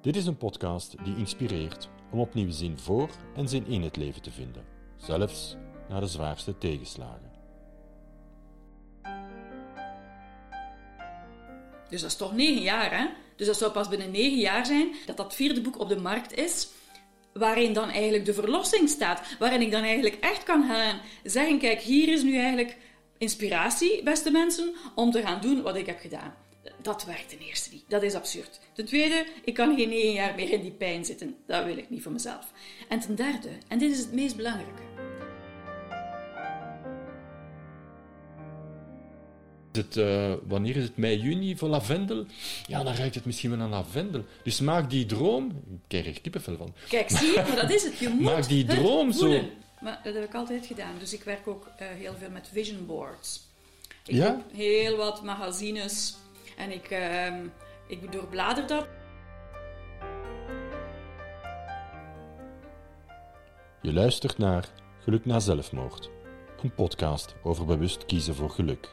Dit is een podcast die inspireert om opnieuw zin voor en zin in het leven te vinden, zelfs na de zwaarste tegenslagen. Dus dat is toch negen jaar, hè? Dus dat zou pas binnen negen jaar zijn dat dat vierde boek op de markt is, waarin dan eigenlijk de verlossing staat, waarin ik dan eigenlijk echt kan gaan zeggen, kijk, hier is nu eigenlijk inspiratie, beste mensen, om te gaan doen wat ik heb gedaan. Dat werkt ten eerste niet. Dat is absurd. Ten tweede, ik kan geen negen jaar meer in die pijn zitten. Dat wil ik niet voor mezelf. En ten derde, en dit is het meest belangrijke. Het, uh, wanneer is het mei, juni voor lavendel? Ja, dan ruikt het misschien wel naar lavendel. Dus maak die droom... Ik krijg er kippenvel van. Kijk, zie je, maar dat is het. Je moet maak die droom zo... Maar dat heb ik altijd gedaan. Dus ik werk ook uh, heel veel met vision boards. Ik ja? heb heel wat magazines en ik, uh, ik doorblader dat. Je luistert naar Geluk na zelfmoord, een podcast over bewust kiezen voor geluk.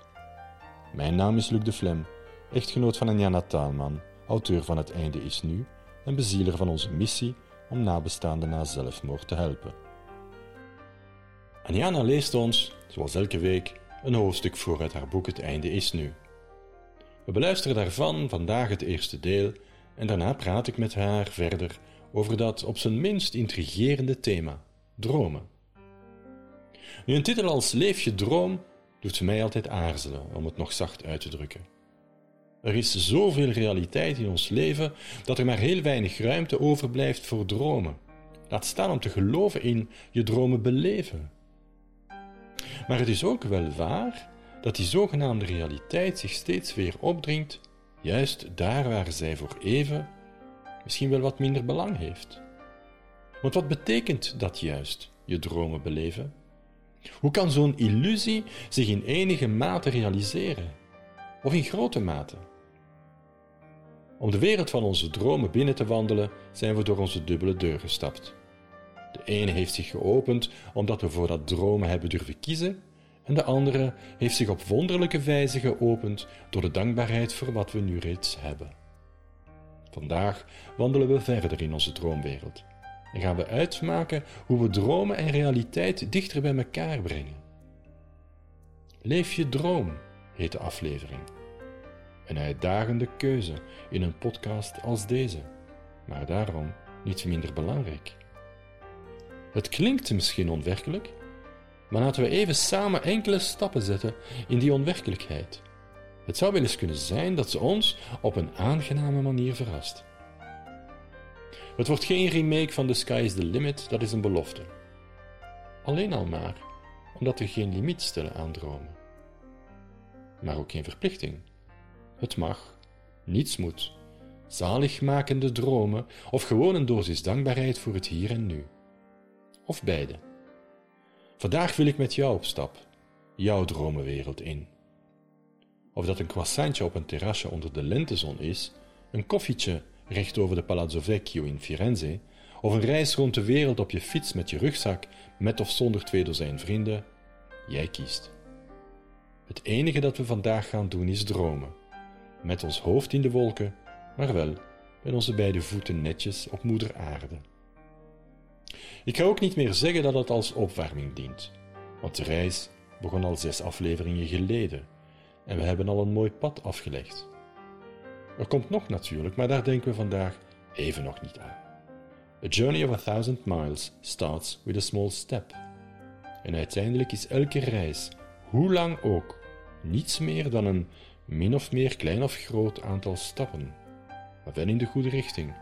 Mijn naam is Luc de Flem, echtgenoot van Anjana Taalman, auteur van Het Einde is Nu en bezieler van onze missie om nabestaanden na zelfmoord te helpen. Anjana leest ons, zoals elke week, een hoofdstuk voor uit haar boek Het Einde is Nu. We beluisteren daarvan vandaag het eerste deel en daarna praat ik met haar verder over dat op zijn minst intrigerende thema: dromen. Nu, een titel als Leef je droom doet mij altijd aarzelen, om het nog zacht uit te drukken. Er is zoveel realiteit in ons leven dat er maar heel weinig ruimte overblijft voor dromen. Laat staan om te geloven in je dromen beleven. Maar het is ook wel waar dat die zogenaamde realiteit zich steeds weer opdringt, juist daar waar zij voor even misschien wel wat minder belang heeft. Want wat betekent dat juist, je dromen beleven? Hoe kan zo'n illusie zich in enige mate realiseren? Of in grote mate? Om de wereld van onze dromen binnen te wandelen, zijn we door onze dubbele deur gestapt. De ene heeft zich geopend omdat we voor dat dromen hebben durven kiezen, en de andere heeft zich op wonderlijke wijze geopend door de dankbaarheid voor wat we nu reeds hebben. Vandaag wandelen we verder in onze droomwereld en gaan we uitmaken hoe we dromen en realiteit dichter bij elkaar brengen. Leef je droom heet de aflevering. Een uitdagende keuze in een podcast als deze, maar daarom niet minder belangrijk. Het klinkt misschien onwerkelijk, maar laten we even samen enkele stappen zetten in die onwerkelijkheid. Het zou wel eens kunnen zijn dat ze ons op een aangename manier verrast. Het wordt geen remake van The Sky is the Limit, dat is een belofte. Alleen al maar omdat we geen limiet stellen aan dromen. Maar ook geen verplichting. Het mag, niets moet, zaligmakende dromen of gewoon een dosis dankbaarheid voor het hier en nu. Of beide. Vandaag wil ik met jou op stap, jouw dromenwereld in. Of dat een croissantje op een terrasje onder de lentezon is, een koffietje recht over de Palazzo Vecchio in Firenze, of een reis rond de wereld op je fiets met je rugzak, met of zonder twee dozijn vrienden, jij kiest. Het enige dat we vandaag gaan doen is dromen, met ons hoofd in de wolken, maar wel met onze beide voeten netjes op moeder aarde. Ik ga ook niet meer zeggen dat het als opwarming dient, want de reis begon al zes afleveringen geleden en we hebben al een mooi pad afgelegd. Er komt nog natuurlijk, maar daar denken we vandaag even nog niet aan. A journey of a thousand miles starts with a small step. En uiteindelijk is elke reis, hoe lang ook, niets meer dan een min of meer klein of groot aantal stappen, maar wel in de goede richting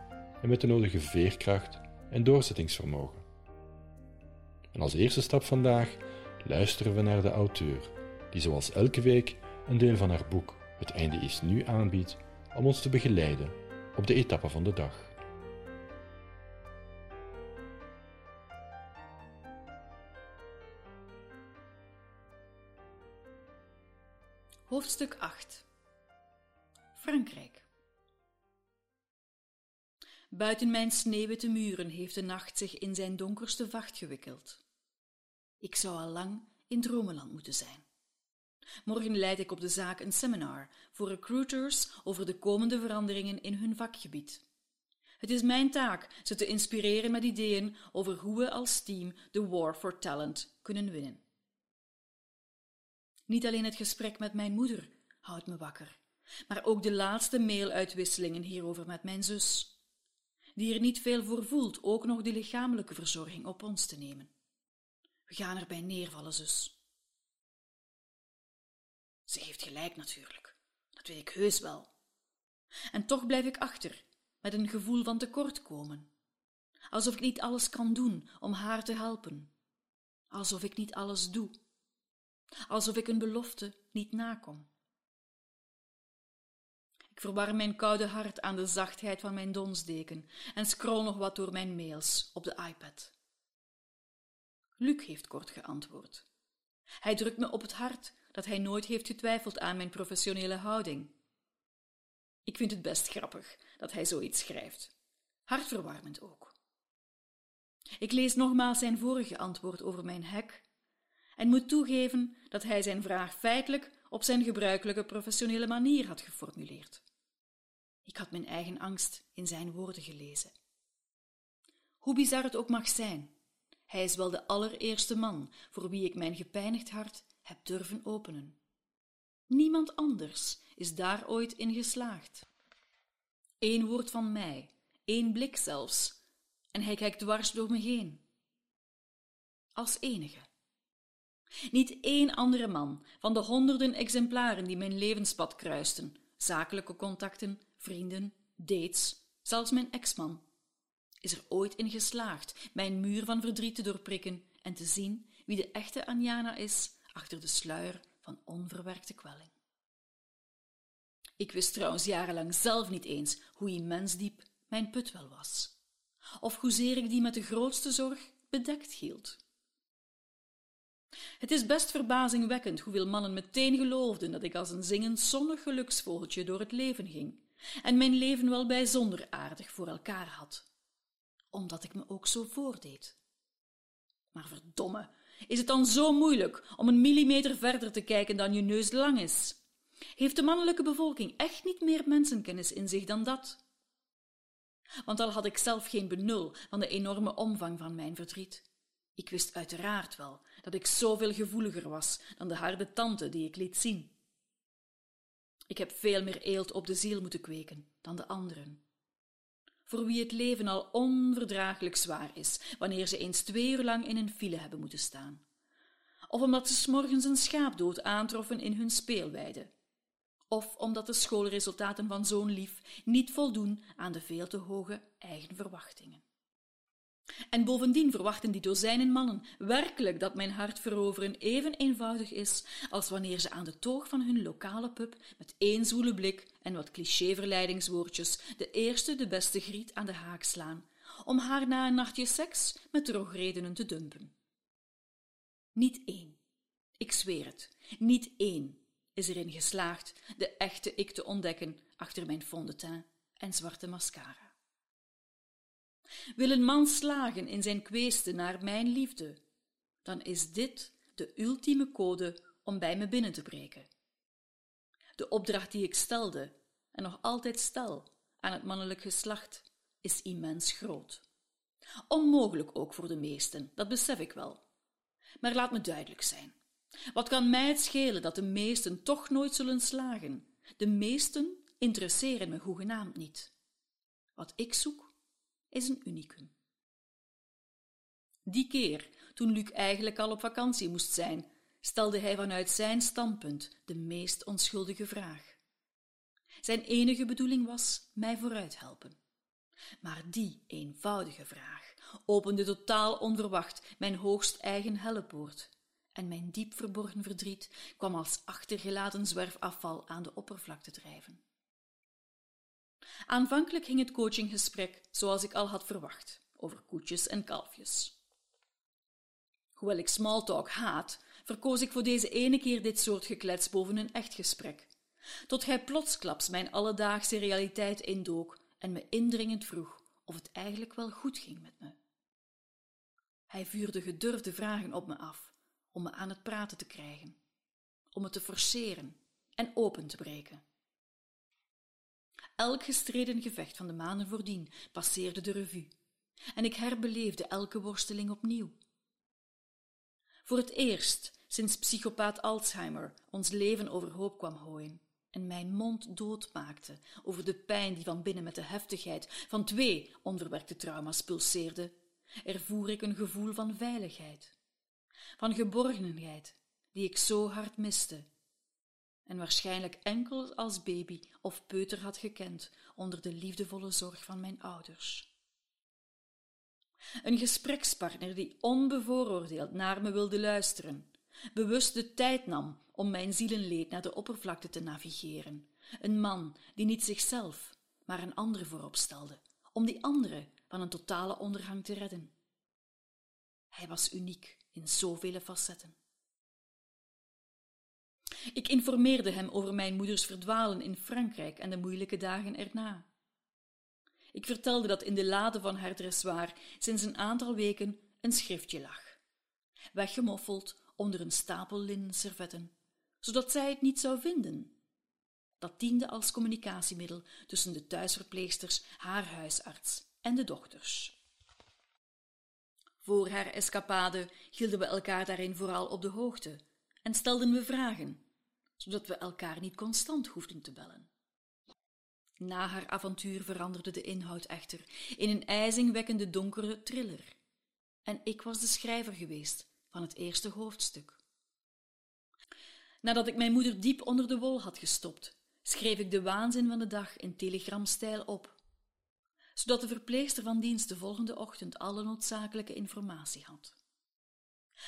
en met de nodige veerkracht en doorzettingsvermogen. En als eerste stap vandaag luisteren we naar de auteur, die zoals elke week een deel van haar boek Het einde is nu aanbiedt om ons te begeleiden op de etappe van de dag. Hoofdstuk 8 Frankrijk Buiten mijn sneeuwwitte muren heeft de nacht zich in zijn donkerste vacht gewikkeld. Ik zou al lang in dromenland moeten zijn. Morgen leid ik op de zaak een seminar voor recruiters over de komende veranderingen in hun vakgebied. Het is mijn taak ze te inspireren met ideeën over hoe we als team de War for Talent kunnen winnen. Niet alleen het gesprek met mijn moeder houdt me wakker, maar ook de laatste mailuitwisselingen hierover met mijn zus, die er niet veel voor voelt ook nog de lichamelijke verzorging op ons te nemen. We gaan erbij neervallen, zus. Ze heeft gelijk natuurlijk, dat weet ik heus wel. En toch blijf ik achter, met een gevoel van tekortkomen. Alsof ik niet alles kan doen om haar te helpen. Alsof ik niet alles doe. Alsof ik een belofte niet nakom. Ik verwarm mijn koude hart aan de zachtheid van mijn donsdeken en scroll nog wat door mijn mails op de iPad. Luc heeft kort geantwoord. Hij drukt me op het hart dat hij nooit heeft getwijfeld aan mijn professionele houding. Ik vind het best grappig dat hij zoiets schrijft. Hartverwarmend ook. Ik lees nogmaals zijn vorige antwoord over mijn hek en moet toegeven dat hij zijn vraag feitelijk op zijn gebruikelijke professionele manier had geformuleerd. Ik had mijn eigen angst in zijn woorden gelezen. Hoe bizar het ook mag zijn, hij is wel de allereerste man voor wie ik mijn gepijnigd hart heb durven openen. Niemand anders is daar ooit in geslaagd. Eén woord van mij, één blik zelfs, en hij kijkt dwars door me heen. Als enige. Niet één andere man van de honderden exemplaren die mijn levenspad kruisten, zakelijke contacten, vrienden, dates, zelfs mijn ex-man, is er ooit in geslaagd mijn muur van verdriet te doorprikken en te zien wie de echte Anjana is achter de sluier van onverwerkte kwelling. Ik wist trouwens jarenlang zelf niet eens hoe immens diep mijn put wel was, of hoezeer ik die met de grootste zorg bedekt hield. Het is best verbazingwekkend hoeveel mannen meteen geloofden dat ik als een zingend zonnig geluksvogeltje door het leven ging en mijn leven wel bijzonder aardig voor elkaar had, omdat ik me ook zo voordeed. Maar verdomme, is het dan zo moeilijk om een millimeter verder te kijken dan je neus lang is? Heeft de mannelijke bevolking echt niet meer mensenkennis in zich dan dat? Want al had ik zelf geen benul van de enorme omvang van mijn verdriet. Ik wist uiteraard wel dat ik zoveel gevoeliger was dan de harde tante die ik liet zien. Ik heb veel meer eelt op de ziel moeten kweken dan de anderen. Voor wie het leven al onverdraaglijk zwaar is, wanneer ze eens twee uur lang in een file hebben moeten staan. Of omdat ze s morgens een schaapdood aantroffen in hun speelweide. Of omdat de schoolresultaten van zo'n lief niet voldoen aan de veel te hoge eigen verwachtingen. En bovendien verwachten die dozijnen mannen werkelijk dat mijn hart veroveren even eenvoudig is als wanneer ze aan de toog van hun lokale pub met één zoele blik en wat cliché-verleidingswoordjes de eerste de beste griet aan de haak slaan, om haar na een nachtje seks met drogredenen te dumpen. Niet één, ik zweer het, niet één is erin geslaagd de echte ik te ontdekken achter mijn fond de teint en zwarte mascara. Wil een man slagen in zijn kweesten naar mijn liefde, dan is dit de ultieme code om bij me binnen te breken. De opdracht die ik stelde en nog altijd stel aan het mannelijk geslacht is immens groot. Onmogelijk ook voor de meesten, dat besef ik wel. Maar laat me duidelijk zijn. Wat kan mij het schelen dat de meesten toch nooit zullen slagen? De meesten interesseren me hoegenaamd niet. Wat ik zoek, is een unicum. Die keer, toen Luc eigenlijk al op vakantie moest zijn, stelde hij vanuit zijn standpunt de meest onschuldige vraag. Zijn enige bedoeling was mij vooruit helpen. Maar die eenvoudige vraag opende totaal onverwacht mijn hoogst eigen hellepoort, en mijn diep verborgen verdriet kwam als achtergelaten zwerfafval aan de oppervlakte drijven. Aanvankelijk ging het coachinggesprek zoals ik al had verwacht, over koetjes en kalfjes. Hoewel ik smalltalk haat, verkoos ik voor deze ene keer dit soort geklets boven een echt gesprek, tot hij plotsklaps mijn alledaagse realiteit indook en me indringend vroeg of het eigenlijk wel goed ging met me. Hij vuurde gedurfde vragen op me af, om me aan het praten te krijgen, om me te forceren en open te breken. Elk gestreden gevecht van de maanden voordien passeerde de revue, en ik herbeleefde elke worsteling opnieuw. Voor het eerst sinds psychopaat Alzheimer ons leven overhoop kwam gooien en mijn mond doodmaakte over de pijn die van binnen met de heftigheid van twee onverwerkte trauma's pulseerde, ervoer ik een gevoel van veiligheid, van geborgenheid, die ik zo hard miste en waarschijnlijk enkel als baby of peuter had gekend onder de liefdevolle zorg van mijn ouders. Een gesprekspartner die onbevooroordeeld naar me wilde luisteren, bewust de tijd nam om mijn zielenleed naar de oppervlakte te navigeren. Een man die niet zichzelf, maar een andere voorop stelde, om die andere van een totale ondergang te redden. Hij was uniek in zoveel facetten. Ik informeerde hem over mijn moeders verdwalen in Frankrijk en de moeilijke dagen erna. Ik vertelde dat in de lade van haar dressoir sinds een aantal weken een schriftje lag, weggemoffeld onder een stapel linnen servetten, zodat zij het niet zou vinden. Dat diende als communicatiemiddel tussen de thuisverpleegsters, haar huisarts en de dochters. Voor haar escapade hielden we elkaar daarin vooral op de hoogte en stelden we vragen, zodat we elkaar niet constant hoefden te bellen. Na haar avontuur veranderde de inhoud echter in een ijzingwekkende donkere thriller. En ik was de schrijver geweest van het eerste hoofdstuk. Nadat ik mijn moeder diep onder de wol had gestopt, schreef ik de waanzin van de dag in telegramstijl op, zodat de verpleegster van dienst de volgende ochtend alle noodzakelijke informatie had.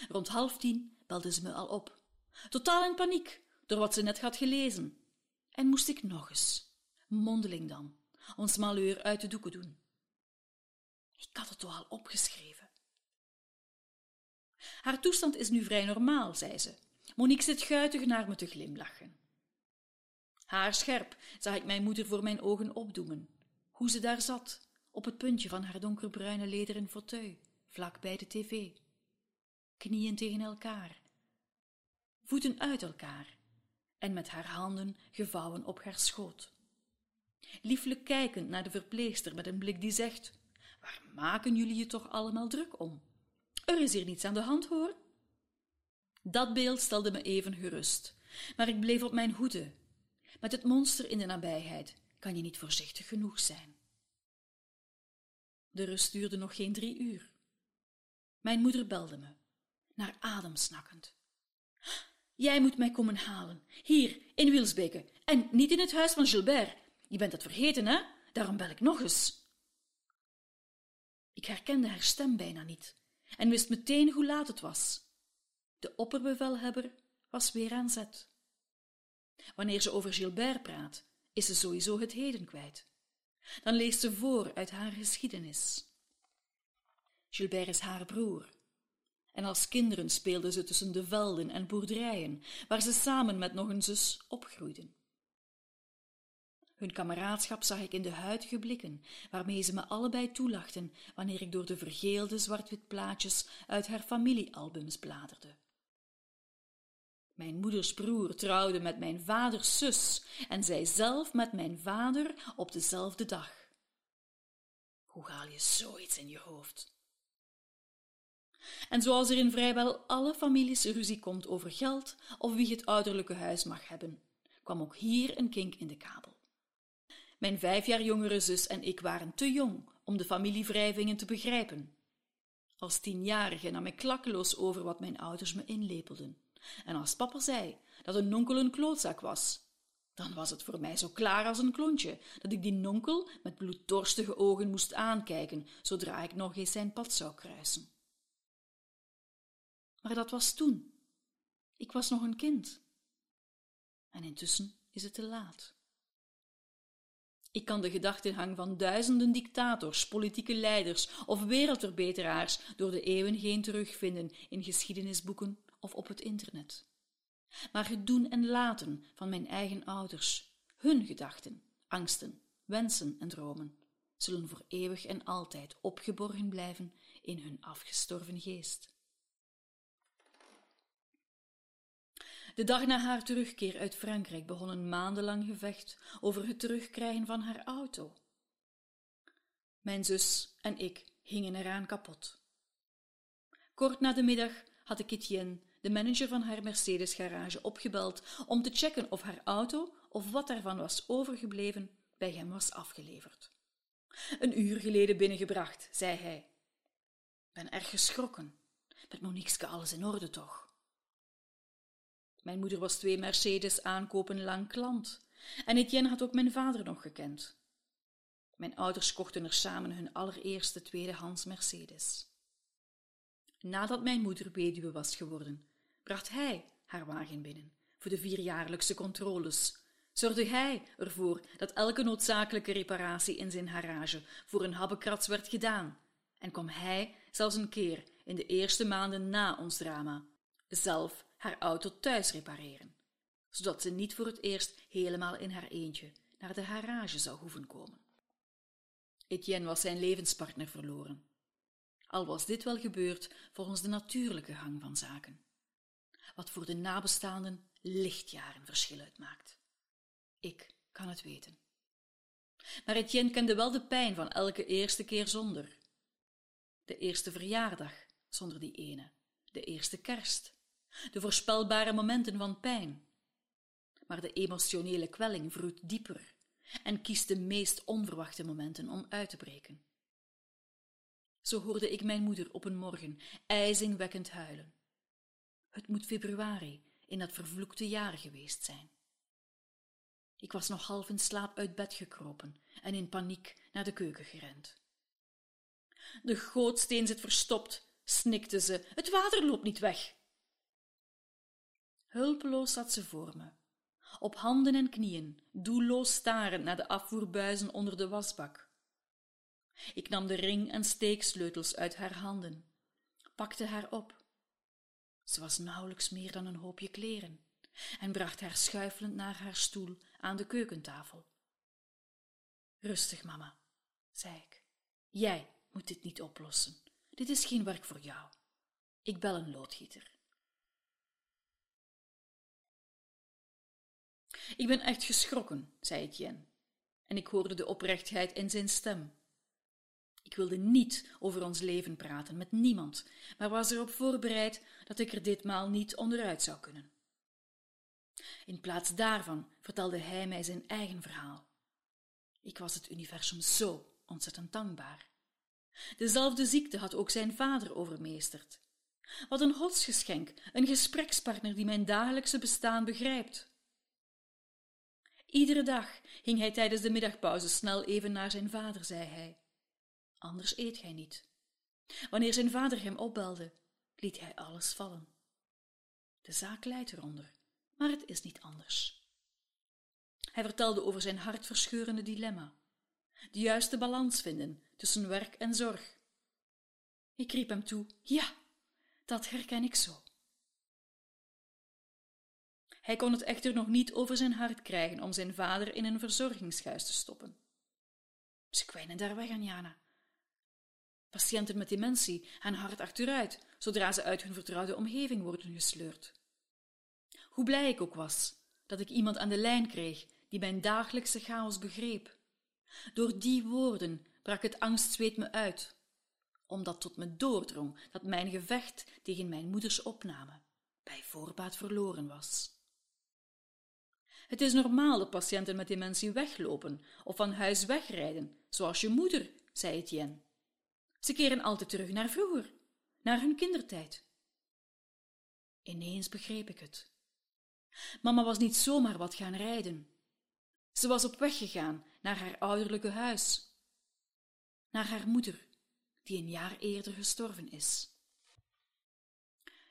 Rond half tien belde ze me al op, totaal in paniek door wat ze net had gelezen, en moest ik nog eens, mondeling dan, ons malheur uit de doeken doen. Ik had het toch al opgeschreven. Haar toestand is nu vrij normaal, zei ze. Monique zit guitig naar me te glimlachen. Haarscherp zag ik mijn moeder voor mijn ogen opdoemen, hoe ze daar zat, op het puntje van haar donkerbruine lederen fauteuil, vlak bij de tv. Knieën tegen elkaar, voeten uit elkaar en met haar handen gevouwen op haar schoot. Lieflijk kijkend naar de verpleegster met een blik die zegt: Waar maken jullie je toch allemaal druk om? Er is hier niets aan de hand, hoor. Dat beeld stelde me even gerust, maar ik bleef op mijn hoede. Met het monster in de nabijheid kan je niet voorzichtig genoeg zijn. De rust duurde nog geen drie uur. Mijn moeder belde me, naar adem snakkend. Jij moet mij komen halen, hier, in Wilsbeke, en niet in het huis van Gilbert. Je bent het vergeten, hè? Daarom bel ik nog eens. Ik herkende haar stem bijna niet en wist meteen hoe laat het was. De opperbevelhebber was weer aan zet. Wanneer ze over Gilbert praat, is ze sowieso het heden kwijt. Dan leest ze voor uit haar geschiedenis. Gilbert is haar broer. En als kinderen speelden ze tussen de velden en boerderijen, waar ze samen met nog een zus opgroeiden. Hun kameraadschap zag ik in de huidige blikken, waarmee ze me allebei toelachten wanneer ik door de vergeelde zwart-wit plaatjes uit haar familiealbums bladerde. Mijn moeders broer trouwde met mijn vaders zus en zij zelf met mijn vader op dezelfde dag. Hoe haal je zoiets in je hoofd? En zoals er in vrijwel alle families ruzie komt over geld of wie het ouderlijke huis mag hebben, kwam ook hier een kink in de kabel. Mijn vijf jaar jongere zus en ik waren te jong om de familiewrijvingen te begrijpen. Als tienjarige nam ik klakkeloos over wat mijn ouders me inlepelden. En als papa zei dat een nonkel een klootzak was, dan was het voor mij zo klaar als een klontje dat ik die nonkel met bloeddorstige ogen moest aankijken zodra ik nog eens zijn pad zou kruisen. Maar dat was toen. Ik was nog een kind. En intussen is het te laat. Ik kan de gedachtenhang van duizenden dictators, politieke leiders of wereldverbeteraars door de eeuwen heen terugvinden in geschiedenisboeken of op het internet. Maar het doen en laten van mijn eigen ouders, hun gedachten, angsten, wensen en dromen, zullen voor eeuwig en altijd opgeborgen blijven in hun afgestorven geest. De dag na haar terugkeer uit Frankrijk begon een maandenlang gevecht over het terugkrijgen van haar auto. Mijn zus en ik hingen eraan kapot. Kort na de middag had ik Etienne, de manager van haar Mercedes-garage, opgebeld om te checken of haar auto of wat daarvan was overgebleven bij hem was afgeleverd. Een uur geleden binnengebracht, zei hij. Ben erg geschrokken. Met Moniqueske alles in orde toch? Mijn moeder was twee Mercedes aankopen lang klant en Etienne had ook mijn vader nog gekend. Mijn ouders kochten er samen hun allereerste tweedehands Mercedes. Nadat mijn moeder weduwe was geworden, bracht hij haar wagen binnen voor de vierjaarlijkse controles. Zorgde hij ervoor dat elke noodzakelijke reparatie in zijn garage voor een habbekrats werd gedaan en kwam hij zelfs een keer in de eerste maanden na ons drama zelf haar auto thuis repareren, zodat ze niet voor het eerst helemaal in haar eentje naar de garage zou hoeven komen. Etienne was zijn levenspartner verloren. Al was dit wel gebeurd volgens de natuurlijke gang van zaken, wat voor de nabestaanden lichtjaren verschil uitmaakt. Ik kan het weten. Maar Etienne kende wel de pijn van elke eerste keer zonder. De eerste verjaardag zonder die ene, de eerste kerst, de voorspelbare momenten van pijn. Maar de emotionele kwelling vroet dieper en kiest de meest onverwachte momenten om uit te breken. Zo hoorde ik mijn moeder op een morgen ijzingwekkend huilen. Het moet februari in dat vervloekte jaar geweest zijn. Ik was nog half in slaap uit bed gekropen en in paniek naar de keuken gerend. De gootsteen zit verstopt, snikte ze. Het water loopt niet weg. Hulpeloos zat ze voor me, op handen en knieën, doelloos starend naar de afvoerbuizen onder de wasbak. Ik nam de ring en steeksleutels uit haar handen, pakte haar op. Ze was nauwelijks meer dan een hoopje kleren en bracht haar schuifelend naar haar stoel aan de keukentafel. Rustig, mama, zei ik. Jij moet dit niet oplossen. Dit is geen werk voor jou. Ik bel een loodgieter. Ik ben echt geschrokken, zei Etienne, en ik hoorde de oprechtheid in zijn stem. Ik wilde niet over ons leven praten met niemand, maar was erop voorbereid dat ik er ditmaal niet onderuit zou kunnen. In plaats daarvan vertelde hij mij zijn eigen verhaal. Ik was het universum zo ontzettend dankbaar. Dezelfde ziekte had ook zijn vader overmeesterd. Wat een godsgeschenk, een gesprekspartner die mijn dagelijkse bestaan begrijpt. Iedere dag ging hij tijdens de middagpauze snel even naar zijn vader, zei hij. Anders eet gij niet. Wanneer zijn vader hem opbelde, liet hij alles vallen. De zaak leidt eronder, maar het is niet anders. Hij vertelde over zijn hartverscheurende dilemma. De juiste balans vinden tussen werk en zorg. Ik riep hem toe: Ja, dat herken ik zo. Hij kon het echter nog niet over zijn hart krijgen om zijn vader in een verzorgingshuis te stoppen. Ze kwijnen daar weg, Anjana. Patiënten met dementie gaan hard achteruit zodra ze uit hun vertrouwde omgeving worden gesleurd. Hoe blij ik ook was dat ik iemand aan de lijn kreeg die mijn dagelijkse chaos begreep. Door die woorden brak het angstzweet me uit, omdat tot me doordrong dat mijn gevecht tegen mijn moeders opname bij voorbaat verloren was. Het is normaal dat patiënten met dementie weglopen of van huis wegrijden, zoals je moeder, zei Etienne. Ze keren altijd terug naar vroeger, naar hun kindertijd. Ineens begreep ik het. Mama was niet zomaar wat gaan rijden. Ze was op weg gegaan naar haar ouderlijke huis, naar haar moeder, die een jaar eerder gestorven is.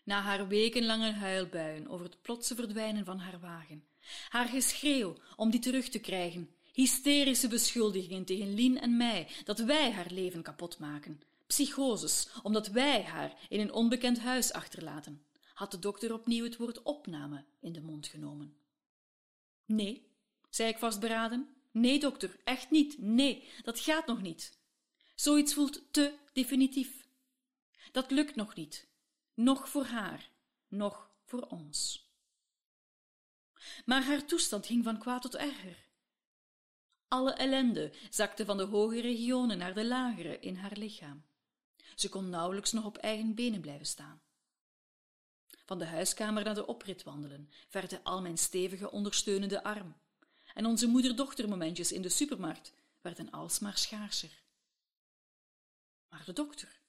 Na haar wekenlange huilbuien over het plotse verdwijnen van haar wagen, haar geschreeuw om die terug te krijgen, hysterische beschuldigingen tegen Lien en mij dat wij haar leven kapot maken, psychoses omdat wij haar in een onbekend huis achterlaten, had de dokter opnieuw het woord opname in de mond genomen. Nee, zei ik vastberaden. Nee, dokter, echt niet. Nee, dat gaat nog niet. Zoiets voelt te definitief. Dat lukt nog niet. Nog voor haar, nog voor ons. Maar haar toestand ging van kwaad tot erger. Alle ellende zakte van de hoge regionen naar de lagere in haar lichaam. Ze kon nauwelijks nog op eigen benen blijven staan. Van de huiskamer naar de oprit wandelen verde al mijn stevige ondersteunende arm, en onze moeder-dochtermomentjes in de supermarkt werden alsmaar schaarser. Maar de dokter,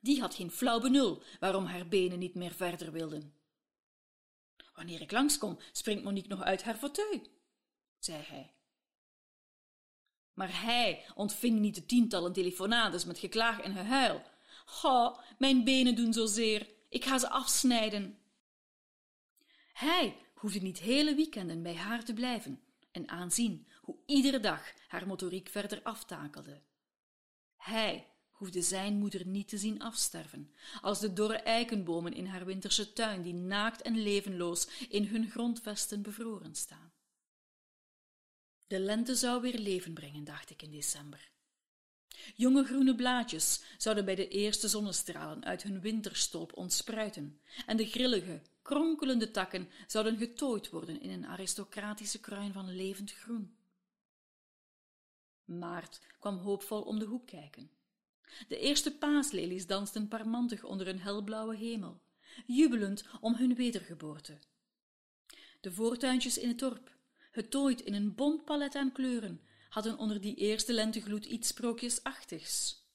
die had geen flauw benul waarom haar benen niet meer verder wilden. Wanneer ik langskom, springt Monique nog uit haar fauteuil, zei hij. Maar hij ontving niet de tientallen telefonades met geklaag en gehuil. Ga, mijn benen doen zo zeer, ik ga ze afsnijden. Hij hoefde niet hele weekenden bij haar te blijven en aanzien hoe iedere dag haar motoriek verder aftakelde. Hij hoefde zijn moeder niet te zien afsterven, als de dorre eikenbomen in haar winterse tuin, die naakt en levenloos in hun grondvesten bevroren staan. De lente zou weer leven brengen, dacht ik in december. Jonge groene blaadjes zouden bij de eerste zonnestralen uit hun winterstolp ontspruiten, en de grillige, kronkelende takken zouden getooid worden in een aristocratische kruin van levend groen. Maart kwam hoopvol om de hoek kijken. De eerste paaslelies dansten parmantig onder een helblauwe hemel, jubelend om hun wedergeboorte. De voortuintjes in het dorp, getooid in een bont palet aan kleuren, hadden onder die eerste lentegloed iets sprookjesachtigs.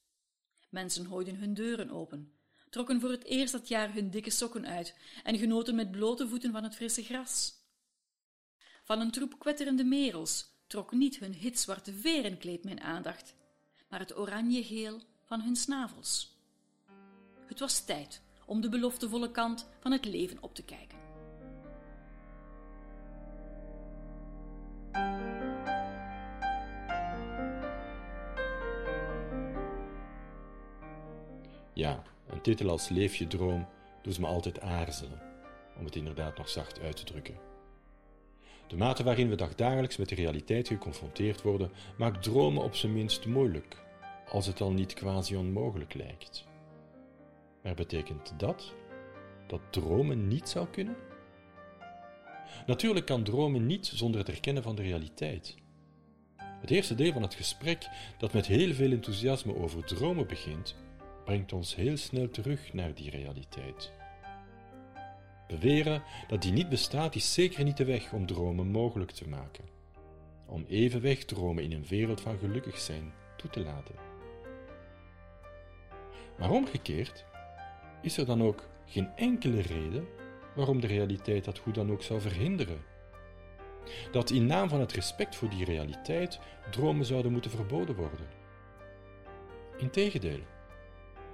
Mensen hooiden hun deuren open, trokken voor het eerst dat jaar hun dikke sokken uit en genoten met blote voeten van het frisse gras. Van een troep kwetterende merels trok niet hun hitzwarte verenkleed mijn aandacht, maar het oranje-geel van hun snavels. Het was tijd om de beloftevolle kant van het leven op te kijken. Ja, een titel als Leef je droom doet me altijd aarzelen, om het inderdaad nog zacht uit te drukken. De mate waarin we dagdagelijks met de realiteit geconfronteerd worden, maakt dromen op zijn minst moeilijk, als het al niet quasi onmogelijk lijkt. Maar betekent dat dat dromen niet zou kunnen? Natuurlijk kan dromen niet zonder het erkennen van de realiteit. Het eerste deel van het gesprek, dat met heel veel enthousiasme over dromen begint, brengt ons heel snel terug naar die realiteit. Beweren dat die niet bestaat is zeker niet de weg om dromen mogelijk te maken, om evenweg dromen in een wereld van gelukkig zijn toe te laten. Maar omgekeerd is er dan ook geen enkele reden waarom de realiteit dat goed dan ook zou verhinderen. Dat in naam van het respect voor die realiteit dromen zouden moeten verboden worden. Integendeel,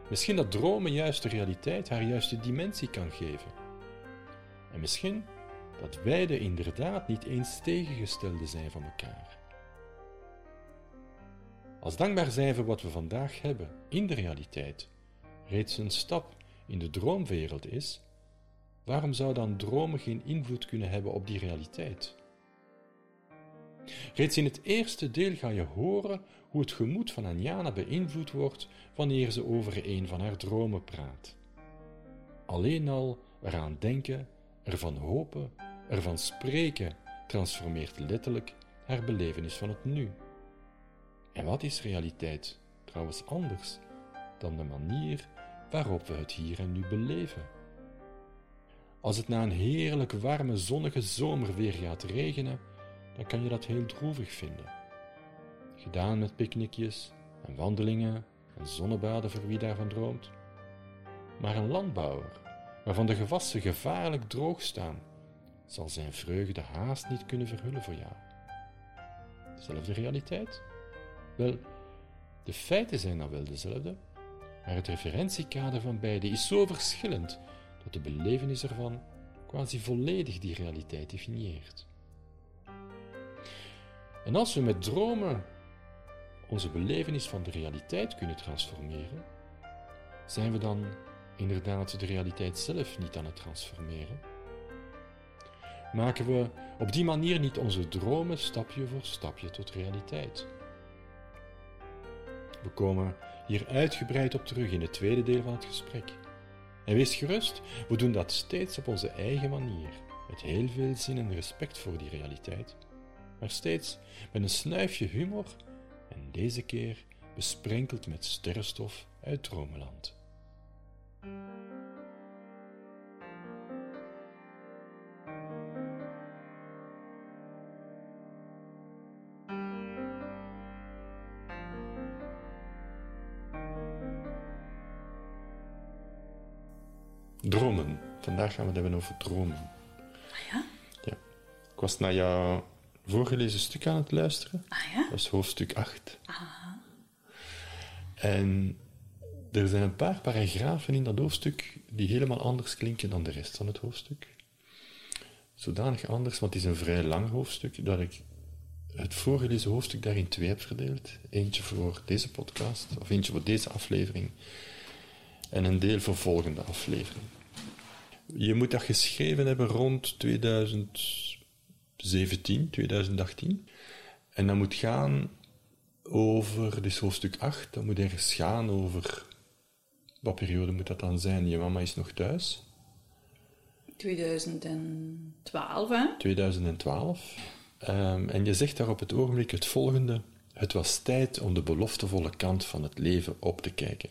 Misschien dat dromen juist de realiteit haar juiste dimensie kan geven. En misschien dat beide inderdaad niet eens tegengestelde zijn van elkaar. Als dankbaar zijn voor wat we vandaag hebben in de realiteit reeds een stap in de droomwereld is, waarom zou dan dromen geen invloed kunnen hebben op die realiteit? Reeds in het eerste deel ga je horen hoe het gemoed van Anjana beïnvloed wordt wanneer ze over een van haar dromen praat. Alleen al eraan denken, ervan hopen, ervan spreken, transformeert letterlijk haar belevenis van het nu. En wat is realiteit trouwens anders dan de manier waarop we het hier en nu beleven? Als het na een heerlijk warme zonnige zomer weer gaat regenen, dan kan je dat heel droevig vinden. Gedaan met picknickjes en wandelingen en zonnebaden voor wie daarvan droomt. Maar een landbouwer, waarvan de gewassen gevaarlijk droog staan, zal zijn vreugde haast niet kunnen verhullen voor jou. Dezelfde realiteit? Wel, de feiten zijn dan wel dezelfde, maar het referentiekader van beide is zo verschillend dat de belevenis ervan quasi volledig die realiteit definieert. En als we met dromen onze belevenis van de realiteit kunnen transformeren, zijn we dan inderdaad de realiteit zelf niet aan het transformeren? Maken we op die manier niet onze dromen stapje voor stapje tot realiteit? We komen hier uitgebreid op terug in het tweede deel van het gesprek. En wees gerust, we doen dat steeds op onze eigen manier, met heel veel zin en respect voor die realiteit, maar steeds met een snuifje humor en deze keer besprenkeld met sterrenstof uit Dromeland. Vandaag gaan we het hebben over dromen. Ah ja? Ja. Ik was naar jouw voorgelezen stuk aan het luisteren. Ah ja? Dat is hoofdstuk 8. En er zijn een paar paragrafen in dat hoofdstuk die helemaal anders klinken dan de rest van het hoofdstuk. Zodanig anders, want het is een vrij lang hoofdstuk, dat ik het voorgelezen hoofdstuk daarin twee heb verdeeld. Eentje voor deze podcast, of eentje voor deze aflevering, en een deel voor volgende aflevering. Je moet dat geschreven hebben rond 2017, 2018. En dat moet gaan over, dus hoofdstuk 8, dat moet ergens gaan over, wat periode moet dat dan zijn? Je mama is nog thuis, 2012, hè? 2012. Ehm, en je zegt daar op het ogenblik het volgende. Het was tijd om de beloftevolle kant van het leven op te kijken.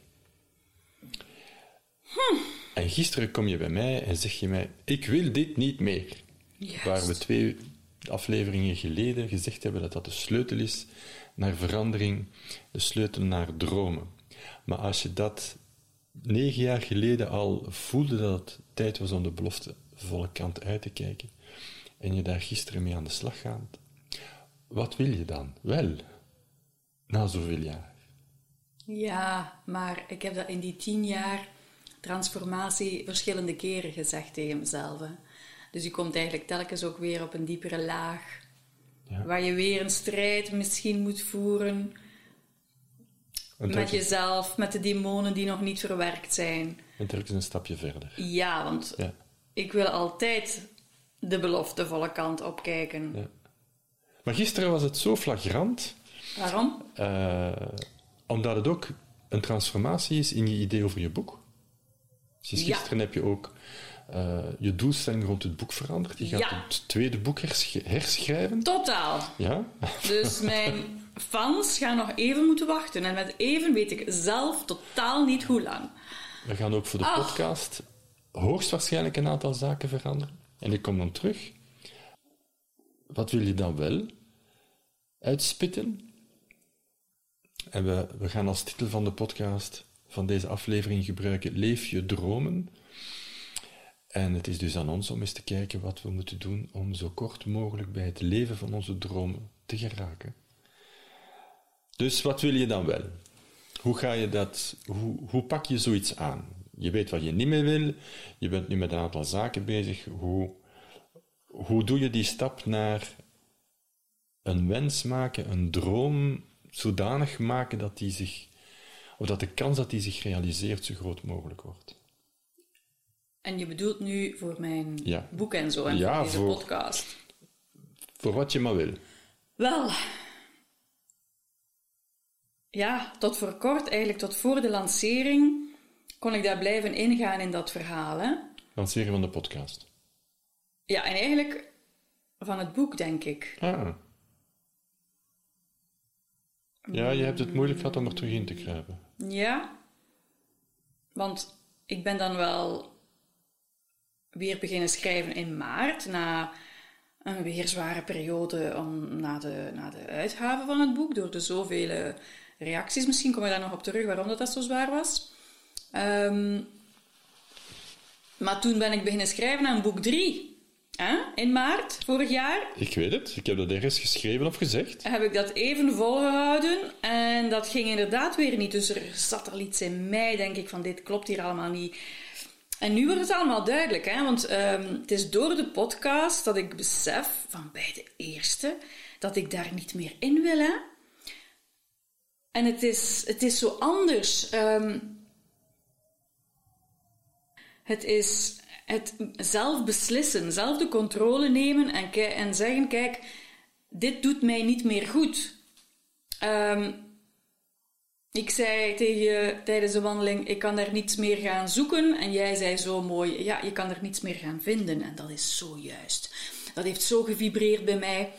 En gisteren kom je bij mij en zeg je mij, ik wil dit niet meer. Waar we twee afleveringen geleden gezegd hebben dat dat de sleutel is naar verandering, de sleutel naar dromen. Maar als je dat negen jaar geleden al voelde dat het tijd was om de beloftevolle kant uit te kijken, en je daar gisteren mee aan de slag gaat, wat wil je dan? Wel, na zoveel jaar. Ja, maar ik heb dat in die tien jaar transformatie verschillende keren gezegd tegen mezelf. hè. Dus je komt eigenlijk telkens ook weer op een diepere laag. Ja. Waar je weer een strijd misschien moet voeren En met jezelf, met de demonen die nog niet verwerkt zijn. en telkens een stapje verder. Ja, want Ja. ik wil altijd de beloftevolle kant opkijken. Ja. Maar gisteren was het zo flagrant, Waarom? eh, omdat het ook een transformatie is in je idee over je boek. Sinds Ja. gisteren heb je ook eh, je doelstelling rond het boek veranderd. Je gaat Ja. het tweede boek hersch- herschrijven. Totaal. Ja? Dus mijn fans gaan nog even moeten wachten. En met even weet ik zelf totaal niet hoe lang. We gaan ook voor de Ach. podcast hoogstwaarschijnlijk een aantal zaken veranderen. En ik kom dan terug. Wat wil je dan wel uitspitten? En we, we gaan als titel van de podcast van deze aflevering gebruiken Leef je dromen. En het is dus aan ons om eens te kijken wat we moeten doen om zo kort mogelijk bij het leven van onze dromen te geraken. Dus wat wil je dan wel? Hoe ga je dat, hoe, hoe pak je zoiets aan? Je weet wat je niet meer wil, je bent nu met een aantal zaken bezig. Hoe, hoe doe je die stap naar een wens maken, een droom zodanig maken dat die zich, of dat de kans dat die zich realiseert zo groot mogelijk wordt? En je bedoelt nu voor mijn Ja. boek en zo en Ja, voor deze voor- podcast. Voor wat je maar wil. Wel. Ja, tot voor kort, eigenlijk tot voor de lancering, kon ik daar blijven ingaan in dat verhaal. Hè? Lanceren van de podcast. Ja, en eigenlijk van het boek, denk ik. Ah. Ja, je hebt het moeilijk gehad om er terug in te kruipen. Ja, want ik ben dan wel weer beginnen schrijven in maart, na een weer zware periode om, na, de, na de uitgave van het boek, door de zoveel reacties. Misschien kom ik daar nog op terug waarom dat, dat zo zwaar was. Ehm, maar toen ben ik beginnen schrijven aan boek 3. In maart vorig jaar Ik weet het, ik heb dat ergens geschreven of gezegd. heb ik dat even volgehouden en dat ging inderdaad weer niet. Dus er zat al iets in mij, denk ik, van dit klopt hier allemaal niet. En nu wordt het allemaal duidelijk, hè? want ehm, het is door de podcast dat ik besef, van bij de eerste, dat ik daar niet meer in wil. Hè? En het is, het is zo anders. Ehm, het is het zelf beslissen, zelf de controle nemen en, en zeggen: kijk, dit doet mij niet meer goed. Ehm, Ik zei tegen je tijdens de wandeling, ik kan daar niets meer gaan zoeken. En jij zei zo mooi, ja, je kan er niets meer gaan vinden. En dat is zo juist. Dat heeft zo gevibreerd bij mij,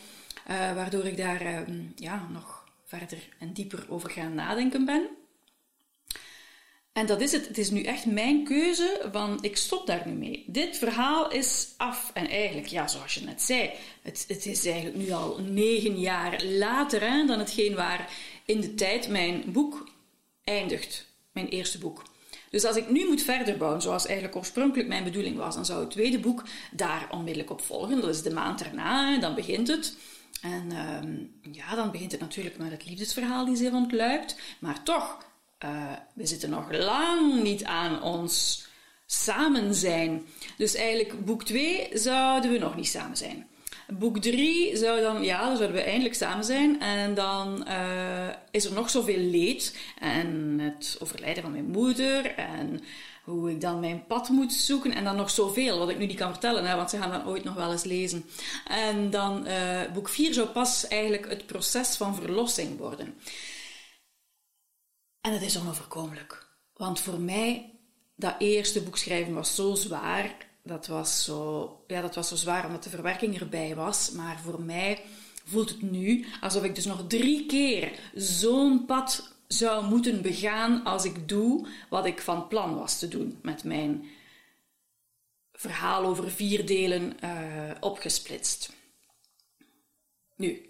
uh, waardoor ik daar uh, ja, nog verder en dieper over gaan nadenken ben. En dat is het. Het is nu echt mijn keuze van ik stop daar nu mee. Dit verhaal is af. En eigenlijk, ja, zoals je net zei, het, het is eigenlijk nu al negen jaar later hè, dan hetgeen waar in de tijd mijn boek eindigt. Mijn eerste boek. Dus als ik nu moet verder bouwen, zoals eigenlijk oorspronkelijk mijn bedoeling was, dan zou het tweede boek daar onmiddellijk op volgen. Dat is de maand erna, dan begint het. En ehm, ja, dan begint het natuurlijk met het liefdesverhaal die zich ontluikt. Maar toch, uh, we zitten nog lang niet aan ons samen zijn. Dus eigenlijk boek 2 zouden we nog niet samen zijn. Boek 3 zou dan, ja, dan zouden we eindelijk samen zijn. En dan uh, is er nog zoveel leed. En het overlijden van mijn moeder. En hoe ik dan mijn pad moet zoeken. En dan nog zoveel, wat ik nu niet kan vertellen, hè, want ze gaan dat ooit nog wel eens lezen. En dan uh, boek 4 zou pas eigenlijk het proces van verlossing worden. En het is onoverkomelijk. Want voor mij, dat eerste boek schrijven was zo zwaar. Dat was zo, ja, dat was zo zwaar omdat de verwerking erbij was. Maar voor mij voelt het nu alsof ik dus nog drie keer zo'n pad zou moeten begaan als ik doe wat ik van plan was te doen met mijn verhaal over vier delen uh, opgesplitst. Nu,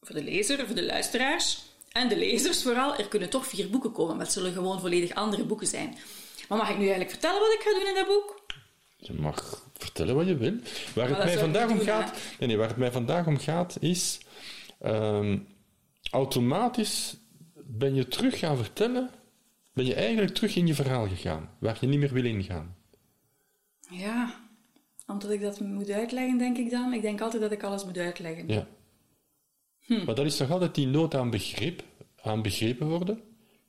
voor de lezer, voor de luisteraars, en de lezers vooral, er kunnen toch vier boeken komen, maar het zullen gewoon volledig andere boeken zijn. Maar mag ik nu eigenlijk vertellen wat ik ga doen in dat boek? Je mag vertellen wat je wil. Waar het, mij vandaag, om gaat, nee, nee, waar het mij vandaag om gaat, is um, automatisch ben je terug gaan vertellen, ben je eigenlijk terug in je verhaal gegaan, waar je niet meer wil ingaan. Ja, omdat ik dat moet uitleggen, denk ik dan. Ik denk altijd dat ik alles moet uitleggen. Ja. Hm. Maar dat is toch altijd die nood aan begrip, aan begrepen worden,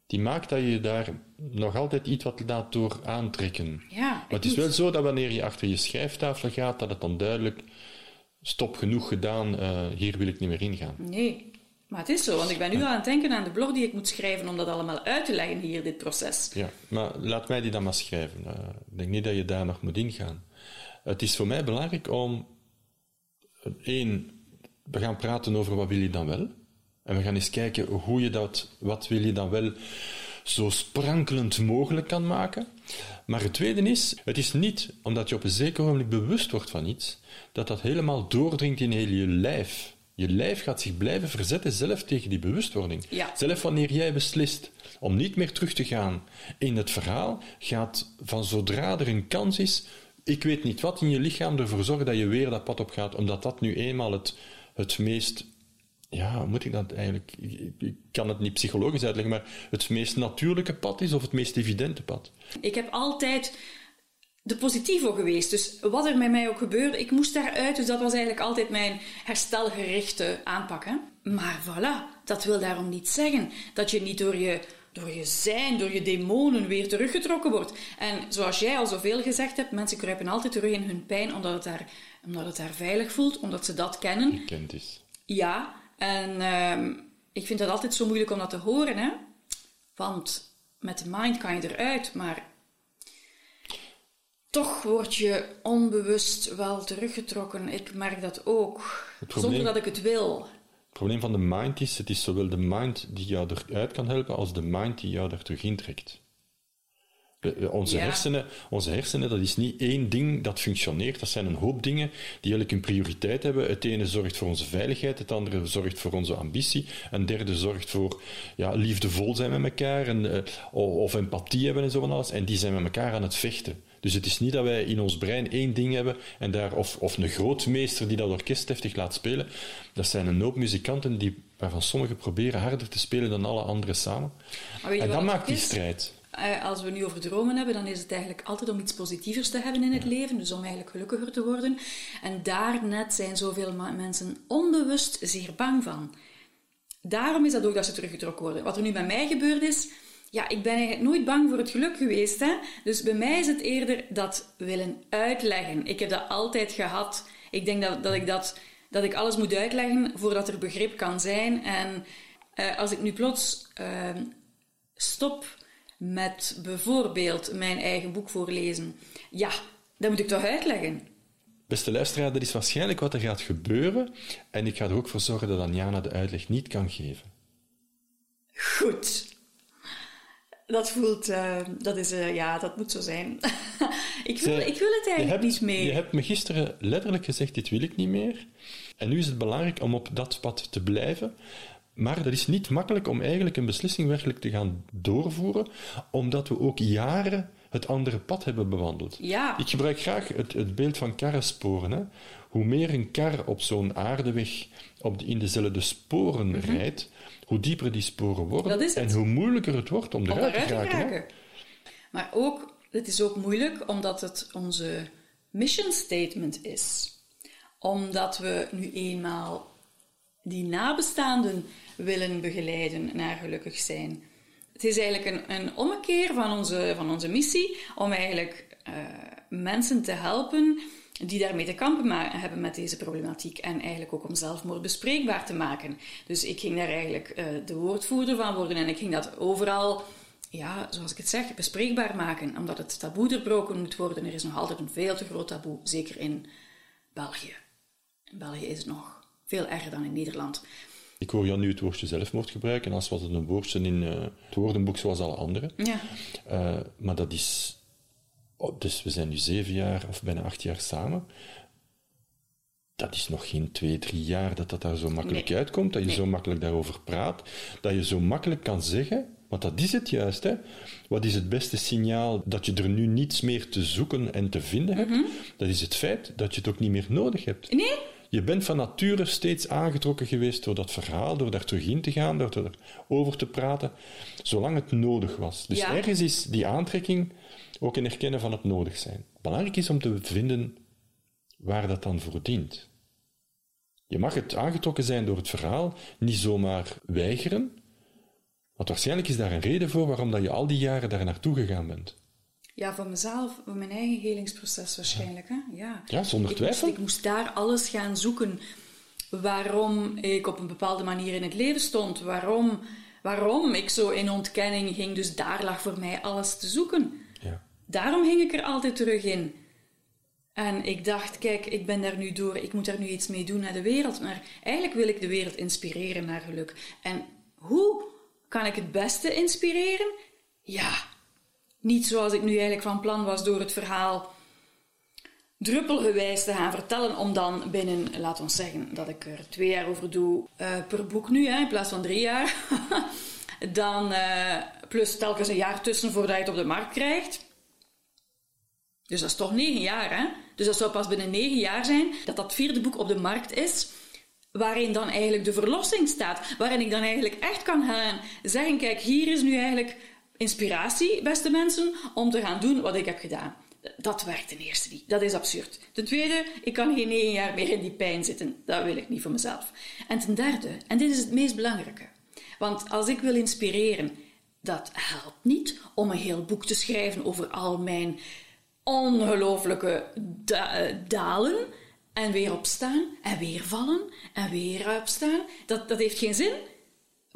die maakt dat je daar nog altijd iets wat laat door aantrekken. Ja, maar het is wel zo dat wanneer je achter je schrijftafel gaat, dat het dan duidelijk, stop, genoeg gedaan, uh, hier wil ik niet meer ingaan. Nee, maar het is zo, want ik ben nu aan het denken aan de blog die ik moet schrijven om dat allemaal uit te leggen hier, dit proces. Ja, maar laat mij die dan maar schrijven. Uh, ik denk niet dat je daar nog moet ingaan. Het is voor mij belangrijk om, één, we gaan praten over wat wil je dan wel. En we gaan eens kijken hoe je dat, wat wil je dan wel zo sprankelend mogelijk kan maken. Maar het tweede is, het is niet omdat je op een zeker moment bewust wordt van iets, dat dat helemaal doordringt in heel je lijf. Je lijf gaat zich blijven verzetten zelf tegen die bewustwording. Ja. Zelf wanneer jij beslist om niet meer terug te gaan in het verhaal, gaat van zodra er een kans is, ik weet niet wat in je lichaam ervoor zorgen dat je weer dat pad op gaat, omdat dat nu eenmaal het het meest ja, moet ik dat eigenlijk? Ik, kan het niet psychologisch uitleggen, maar het meest natuurlijke pad is of het meest evidente pad? Ik heb altijd de positivo geweest. Dus wat er met mij ook gebeurde, ik moest daaruit. Dus dat was eigenlijk altijd mijn herstelgerichte aanpak. Maar voilà, dat wil daarom niet zeggen dat je niet door je, door je zijn, door je demonen weer teruggetrokken wordt. En zoals jij al zoveel gezegd hebt, mensen kruipen altijd terug in hun pijn omdat het daar omdat het daar veilig voelt, omdat ze dat kennen. Gekend is. Ja, en uh, ik vind het altijd zo moeilijk om dat te horen, hè. Want met de mind kan je eruit, maar toch word je onbewust wel teruggetrokken. Ik merk dat ook, zonder dat ik het wil. Het probleem van de mind is, het is zowel de mind die jou eruit kan helpen, als de mind die jou er terug intrekt. Onze, hersenen, onze hersenen, dat is niet één ding dat functioneert. Dat zijn een hoop dingen die eigenlijk een prioriteit hebben. Het ene zorgt voor onze veiligheid, het andere zorgt voor onze ambitie, een derde zorgt voor ja, liefdevol zijn met elkaar en, uh, of empathie hebben en zo van alles. En die zijn met elkaar aan het vechten. Dus het is niet dat wij in ons brein één ding hebben en daar, of, of een grootmeester die dat orkest heftig laat spelen. Dat zijn een hoop muzikanten die, waarvan sommigen proberen harder te spelen dan alle anderen samen. En dat maakt die strijd. Eh, als we nu over dromen hebben, dan is het eigenlijk altijd om iets positievers te hebben in het leven, dus om eigenlijk gelukkiger te worden. En daar net zijn zoveel mensen onbewust zeer bang van. Daarom is dat ook dat ze teruggetrokken worden. Wat er nu bij mij gebeurd is, ja, ik ben eigenlijk nooit bang voor het geluk geweest. Hè? Dus bij mij is het eerder dat willen uitleggen. Ik heb dat altijd gehad. Ik denk dat, dat, ik, dat, dat ik alles moet uitleggen voordat er begrip kan zijn. En uh, als ik nu plots uh, stop met bijvoorbeeld mijn eigen boek voorlezen, ja, dat moet ik toch uitleggen. Beste luisteraar, dat is waarschijnlijk wat er gaat gebeuren. En ik ga er ook voor zorgen dat Anjana de uitleg niet kan geven. Goed. Dat voelt, uh, dat is, uh, ja, dat moet zo zijn. ik, wil, ik wil het eigenlijk hebt, niet meer. Je hebt me gisteren letterlijk gezegd, dit wil ik niet meer. En nu is het belangrijk om op dat pad te blijven. Maar dat is niet makkelijk om eigenlijk een beslissing werkelijk te gaan doorvoeren, omdat we ook jaren het andere pad hebben bewandeld. Ja. Ik gebruik graag het, het beeld van karrensporen. Hè. Hoe meer een kar op zo'n aardeweg op de, in dezelfde sporen Mhm. rijdt, hoe dieper die sporen worden en hoe moeilijker het wordt om eruit te geraken. Maar ook, het is ook moeilijk omdat het onze mission statement is. Omdat we nu eenmaal die nabestaanden willen begeleiden naar gelukkig zijn. Het is eigenlijk een, een ommekeer van onze, van onze missie om eigenlijk eh, mensen te helpen die daarmee te kampen hebben met deze problematiek en eigenlijk ook om zelfmoord bespreekbaar te maken. Dus ik ging daar eigenlijk eh, de woordvoerder van worden en ik ging dat overal, ja, zoals ik het zeg, bespreekbaar maken, omdat het taboe doorbroken moet worden. Er is nog altijd een veel te groot taboe, zeker in België. In België is het nog veel erger dan in Nederland. Ik hoor jou nu het woordje zelfmoord gebruiken, als was het een woordje in eh, het woordenboek zoals alle andere. Ja. Eh, maar dat is... oh, dus we zijn nu zeven jaar of bijna acht jaar samen. Dat is nog geen twee, drie jaar dat dat daar zo makkelijk Nee. uitkomt, dat je Nee. zo makkelijk daarover praat, dat je zo makkelijk kan zeggen, want dat is het juist, hè. Wat is het beste signaal dat je er nu niets meer te zoeken en te vinden hebt? Mhm. Dat is het feit dat je het ook niet meer nodig hebt. Nee? Je bent van nature steeds aangetrokken geweest door dat verhaal, door daar terug in te gaan, door erover te praten, zolang het nodig was. Dus Ja. ergens is die aantrekking ook een erkennen van het nodig zijn. Belangrijk is om te vinden waar dat dan voor dient. Je mag het aangetrokken zijn door het verhaal, niet zomaar weigeren, want waarschijnlijk is daar een reden voor waarom dat je al die jaren daar naartoe gegaan bent. Ja, voor mezelf, voor mijn eigen helingsproces waarschijnlijk. Hè? Ja. Ja, zonder ik twijfel. Moest, ik moest daar alles gaan zoeken. Waarom ik op een bepaalde manier in het leven stond. Waarom, waarom ik zo in ontkenning ging. Dus daar lag voor mij alles te zoeken. Ja. Daarom ging ik er altijd terug in. En ik dacht, kijk, ik ben daar nu door, ik moet daar nu iets mee doen naar de wereld. Maar eigenlijk wil ik de wereld inspireren naar geluk. En hoe kan ik het beste inspireren? Ja, niet zoals ik nu eigenlijk van plan was door het verhaal druppelgewijs te gaan vertellen, om dan binnen, laat ons zeggen, dat ik er twee jaar over doe eh, per boek nu, hè, in plaats van drie jaar. dan eh, plus telkens een jaar tussen voordat je het op de markt krijgt. Dus dat is toch negen jaar, hè? Dus dat zou pas binnen negen jaar zijn dat dat vierde boek op de markt is, waarin dan eigenlijk de verlossing staat. Waarin ik dan eigenlijk echt kan gaan zeggen, kijk, hier is nu eigenlijk inspiratie, beste mensen, om te gaan doen wat ik heb gedaan. Dat werkt ten eerste niet. Dat is absurd. Ten tweede, ik kan geen negen jaar meer in die pijn zitten. Dat wil ik niet voor mezelf. En ten derde, en dit is het meest belangrijke. Want als ik wil inspireren, dat helpt niet om een heel boek te schrijven over al mijn ongelooflijke da- dalen en weer opstaan en weer vallen en weer opstaan. Dat, dat heeft geen zin,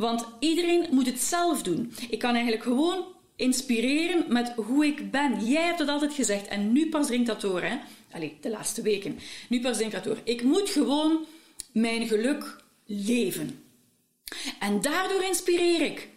want iedereen moet het zelf doen. Ik kan eigenlijk gewoon inspireren met hoe ik ben. Jij hebt het altijd gezegd en nu pas dringt dat door, hè? Allee, de laatste weken. Nu pas dringt dat door. Ik moet gewoon mijn geluk leven. En daardoor inspireer ik.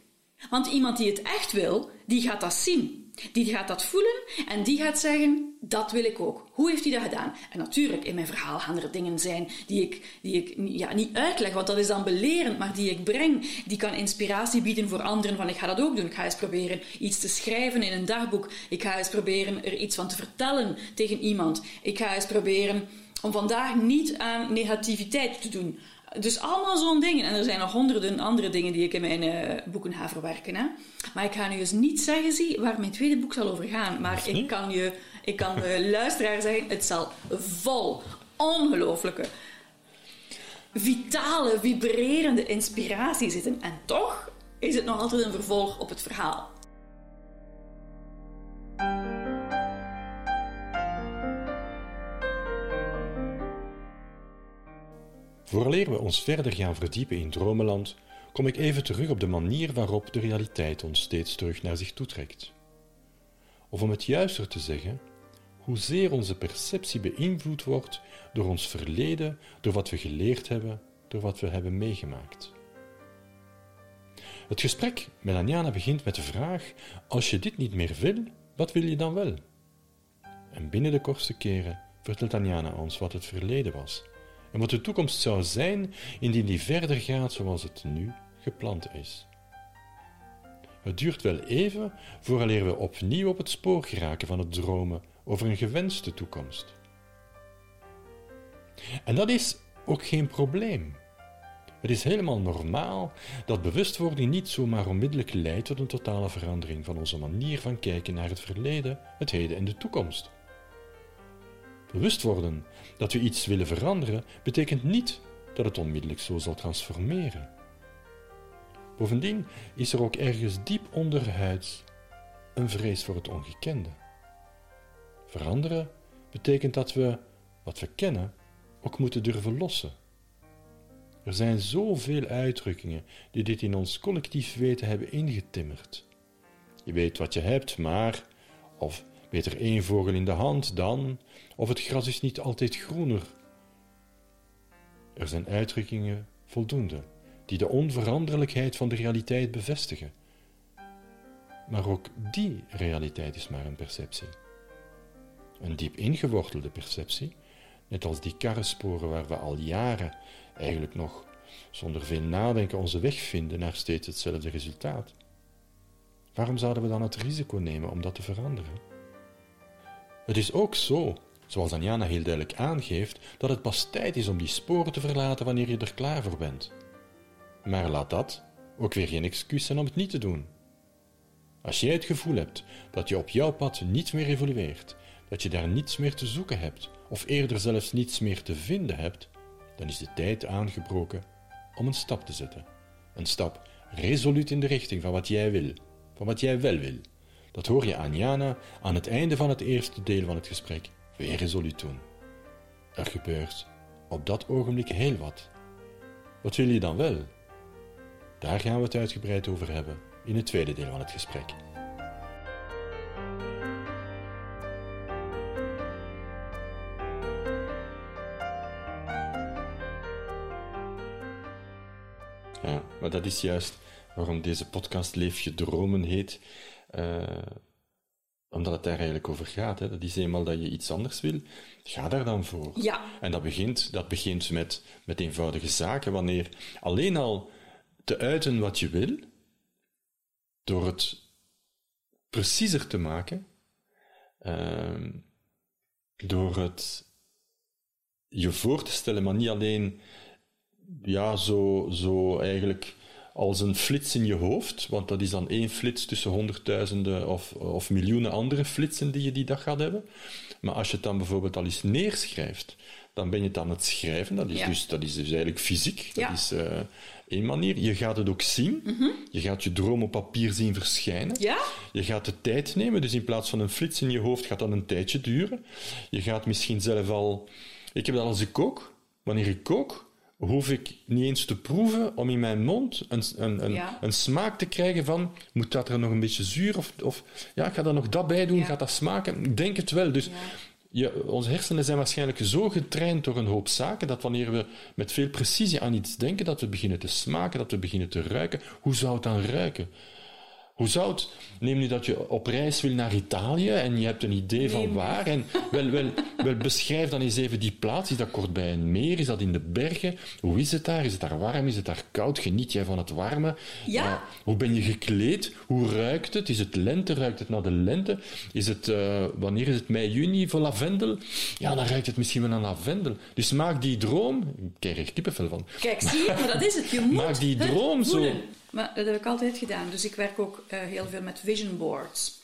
Want iemand die het echt wil, die gaat dat zien. Die gaat dat voelen en die gaat zeggen, dat wil ik ook. Hoe heeft hij dat gedaan? En natuurlijk, in mijn verhaal gaan er dingen zijn die ik, die ik ja, niet uitleg, want dat is dan belerend, maar die ik breng. Die kan inspiratie bieden voor anderen, van ik ga dat ook doen. Ik ga eens proberen iets te schrijven in een dagboek. Ik ga eens proberen er iets van te vertellen tegen iemand. Ik ga eens proberen om vandaag niet aan negativiteit te doen. Dus allemaal zo'n dingen. En er zijn nog honderden andere dingen die ik in mijn eh, boeken ga verwerken. Hè? Maar ik ga nu eens niet zeggen, zie, waar mijn tweede boek zal over gaan. Maar ik kan, je, ik kan de luisteraar zeggen, het zal vol ongelooflijke, vitale, vibrerende inspiratie zitten. En toch is het nog altijd een vervolg op het verhaal. Vooraleer we ons verder gaan verdiepen in Dromenland, kom ik even terug op de manier waarop de realiteit ons steeds terug naar zich toetrekt. Of om het juister te zeggen, hoezeer onze perceptie beïnvloed wordt door ons verleden, door wat we geleerd hebben, door wat we hebben meegemaakt. Het gesprek met Anjana begint met de vraag: Als je dit niet meer wil, wat wil je dan wel? En binnen de kortste keren vertelt Anjana ons wat het verleden was en wat de toekomst zou zijn indien die verder gaat zoals het nu gepland is. Het duurt wel even vooraleer we opnieuw op het spoor geraken van het dromen over een gewenste toekomst. En dat is ook geen probleem. Het is helemaal normaal dat bewustwording niet zomaar onmiddellijk leidt tot een totale verandering van onze manier van kijken naar het verleden, het heden en de toekomst. Bewust worden dat we iets willen veranderen, betekent niet dat het onmiddellijk zo zal transformeren. Bovendien is er ook ergens diep onderhuids een vrees voor het ongekende. Veranderen betekent dat we wat we kennen ook moeten durven lossen. Er zijn zoveel uitdrukkingen die dit in ons collectief weten hebben ingetimmerd. Je weet wat je hebt, maar, of beter één vogel in de hand dan, of het gras is niet altijd groener. Er zijn uitdrukkingen voldoende die de onveranderlijkheid van de realiteit bevestigen. Maar ook die realiteit is maar een perceptie. Een diep ingewortelde perceptie, net als die karrensporen waar we al jaren eigenlijk nog zonder veel nadenken onze weg vinden naar steeds hetzelfde resultaat. Waarom zouden we dan het risico nemen om dat te veranderen? Het is ook zo, zoals Anjana heel duidelijk aangeeft, dat het pas tijd is om die sporen te verlaten wanneer je er klaar voor bent. Maar laat dat ook weer geen excuus zijn om het niet te doen. Als jij het gevoel hebt dat je op jouw pad niets meer evolueert, dat je daar niets meer te zoeken hebt, of eerder zelfs niets meer te vinden hebt, dan is de tijd aangebroken om een stap te zetten. Een stap resoluut in de richting van wat jij wil, van wat jij wel wil. Dat hoor je aan Jana aan het einde van het eerste deel van het gesprek weer resoluut doen. Er gebeurt op dat ogenblik heel wat. Wat wil je dan wel? Daar gaan we het uitgebreid over hebben in het tweede deel van het gesprek. Ja, maar dat is juist waarom deze podcast Leef je dromen heet. Uh, omdat het daar eigenlijk over gaat. Hè. Dat is eenmaal dat je iets anders wil, ga daar dan voor. Ja. En dat begint, dat begint met, met eenvoudige zaken. Wanneer alleen al te uiten wat je wil, door het preciezer te maken, uh, door het je voor te stellen, maar niet alleen ja, zo, zo eigenlijk als een flits in je hoofd, want dat is dan één flits tussen honderdduizenden of, of miljoenen andere flitsen die je die dag gaat hebben. Maar als je het dan bijvoorbeeld al eens neerschrijft, dan ben je het aan het schrijven. Dat is, dus, dat is dus eigenlijk fysiek. Dat is uh, één manier. Je gaat het ook zien. Mhm. Je gaat je droom op papier zien verschijnen. Ja? Je gaat de tijd nemen. Dus in plaats van een flits in je hoofd gaat dat een tijdje duren. Je gaat misschien zelf al... Ik heb dat als ik kook. Wanneer ik kook, hoef ik niet eens te proeven om in mijn mond een, een, een, Ja. een smaak te krijgen van, moet dat er nog een beetje zuur of, of ja, ik ga daar nog dat bij doen, Ja. gaat dat smaken? Ik denk het wel. Dus je, onze hersenen zijn waarschijnlijk zo getraind door een hoop zaken, dat wanneer we met veel precisie aan iets denken, dat we beginnen te smaken, dat we beginnen te ruiken. Hoe zou het dan ruiken? Hoe zou het, neem nu dat je op reis wil naar Italië en je hebt een idee van Nee, waar, en wel, wel, wel beschrijf dan eens even die plaats. Is dat kort bij een meer? Is dat in de bergen? Hoe is het daar? Is het daar warm? Is het daar koud? Geniet jij van het warme? Ja. Uh, hoe ben je gekleed? Hoe ruikt het? Is het lente? Ruikt het naar de lente? Is het, uh, wanneer is het mei, juni voor lavendel? Ja, dan ruikt het misschien wel naar lavendel. Dus maak die droom, ik krijg er kippenvel van. Kijk, zie je, maar dat is het. Je moet Maak die droom zo. Maar dat heb ik altijd gedaan. Dus ik werk ook eh, heel veel met vision boards.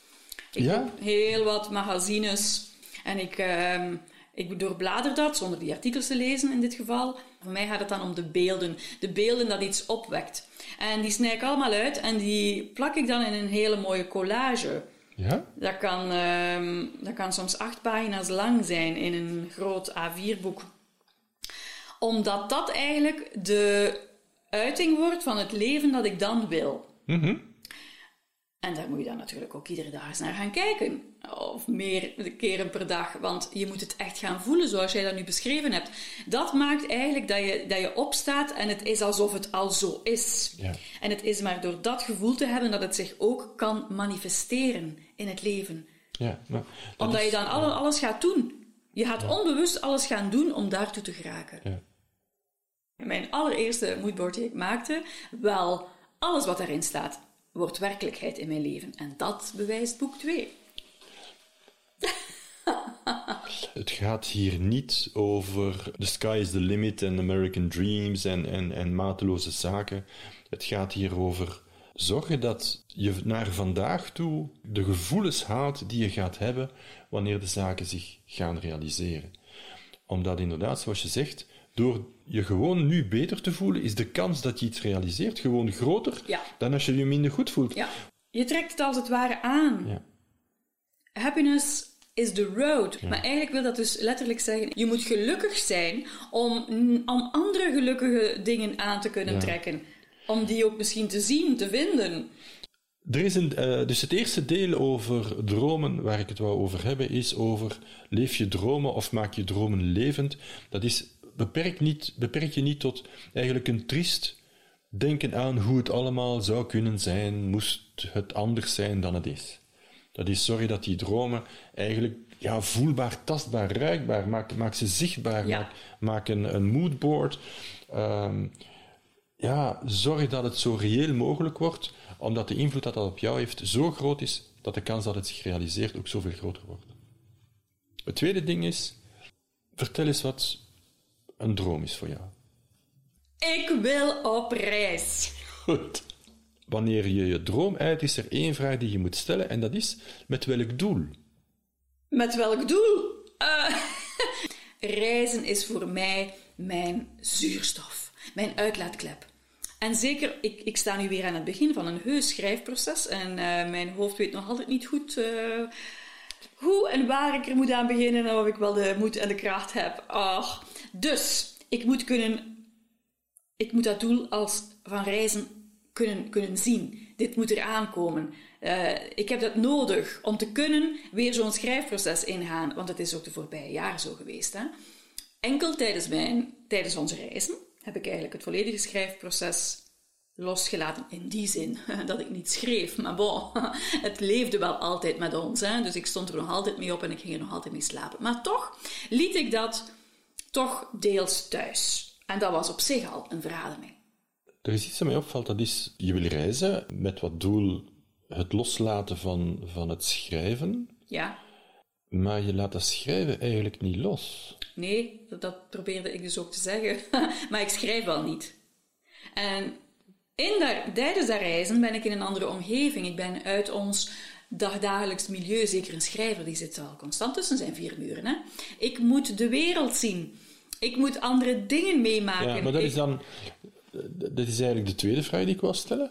Ik Ja? heb heel wat magazines en ik, ehm, ik doorblader dat zonder die artikels te lezen in dit geval. Voor mij gaat het dan om de beelden. De beelden dat iets opwekt. En die snij ik allemaal uit en die plak ik dan in een hele mooie collage. Ja? Dat kan, ehm, dat kan soms acht pagina's lang zijn in een groot A4-boek. Omdat dat eigenlijk de uiting wordt van het leven dat ik dan wil. Mhm. En daar moet je dan natuurlijk ook iedere dag eens naar gaan kijken. Of meer keren per dag. Want je moet het echt gaan voelen zoals jij dat nu beschreven hebt. Dat maakt eigenlijk dat je, dat je opstaat en het is alsof het al zo is. Ja. En het is maar door dat gevoel te hebben dat het zich ook kan manifesteren in het leven. Ja, Omdat is- je dan alle- alles gaat doen. Je gaat onbewust alles gaan doen om daartoe te geraken. Ja. Mijn allereerste moodboard die ik maakte, wel, alles wat daarin staat, wordt werkelijkheid in mijn leven. En dat bewijst boek 2. Het gaat hier niet over the sky is the limit en American dreams en, en, en mateloze zaken. Het gaat hier over zorgen dat je naar vandaag toe de gevoelens haalt die je gaat hebben wanneer de zaken zich gaan realiseren. Omdat inderdaad, zoals je zegt, door je gewoon nu beter te voelen, is de kans dat je iets realiseert gewoon groter Ja. dan als je je minder goed voelt. Ja. Je trekt het als het ware aan. Ja. Happiness is the road. Maar eigenlijk wil dat dus letterlijk zeggen: je moet gelukkig zijn om, om andere gelukkige dingen aan te kunnen Ja. trekken. Om die ook misschien te zien, te vinden. Er is een, eh, dus het eerste deel over dromen, waar ik het wou over hebben, is over leef je dromen of maak je dromen levend. Dat is, beperk, niet, beperk je niet tot eigenlijk een triest denken aan hoe het allemaal zou kunnen zijn, moest het anders zijn dan het is. Dat is zorg dat die dromen eigenlijk ja, voelbaar, tastbaar, ruikbaar, maak, maak ze zichtbaar, Ja. maak, maak een, een moodboard. Ehm, ja, zorg dat het zo reëel mogelijk wordt, omdat de invloed dat dat op jou heeft zo groot is, dat de kans dat het zich realiseert ook zoveel groter wordt. Het tweede ding is, vertel eens wat een droom is voor jou. Ik wil op reis. Goed. Wanneer je je droom uit, is er één vraag die je moet stellen, en dat is, met welk doel? Met welk doel? Eh, reizen is voor mij mijn zuurstof, mijn uitlaatklep. En zeker, ik, ik sta nu weer aan het begin van een heus schrijfproces en eh, mijn hoofd weet nog altijd niet goed eh, hoe en waar ik er moet aan beginnen en of ik wel de moed en de kracht heb. Ach, dus, ik moet kunnen ik moet dat doel als van reizen kunnen, kunnen zien. Dit moet er aankomen. Eh, ik heb dat nodig om te kunnen weer zo'n schrijfproces ingaan. Want het is ook de voorbije jaren zo geweest. Hè? Enkel tijdens, mijn, tijdens onze reizen heb ik eigenlijk het volledige schrijfproces losgelaten. In die zin dat ik niet schreef. Maar bon, het leefde wel altijd met ons. Hè? Dus ik stond er nog altijd mee op en ik ging er nog altijd mee slapen. Maar toch liet ik dat toch deels thuis. En dat was op zich al een verademing. Er is iets dat mij opvalt, dat is, je wil reizen, met wat doel het loslaten van, van het schrijven, Ja, maar je laat dat schrijven eigenlijk niet los. nee, dat, probeerde ik dus ook te zeggen. maar ik schrijf wel niet. En in daar, tijdens dat reizen ben ik in een andere omgeving. Ik ben uit ons dagdagelijks milieu, zeker een schrijver, die zit al constant tussen zijn vier muren. Hè? Ik moet de wereld zien. Ik moet andere dingen meemaken. Ja, maar dat Ik- is dan... Dat is eigenlijk de tweede vraag die ik wou stellen.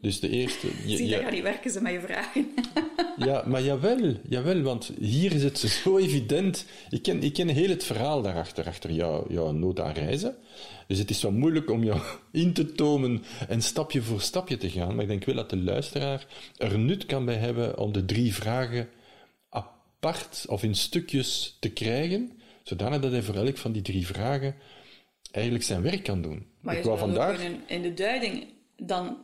Dus de eerste... je- Zie, dat gaat niet werken ze met je vragen. Ja, maar jawel, jawel, want hier is het zo evident. Ik ken, ik ken heel het verhaal daarachter, achter jouw jouw nood aan reizen. Dus het is wel moeilijk om jou in te tomen en stapje voor stapje te gaan. Maar ik denk wel dat de luisteraar er nut kan bij hebben om de drie vragen apart of in stukjes te krijgen, zodanig dat hij voor elk van die drie vragen eigenlijk zijn werk kan doen. Maar je zou vandaag... in de duiding dan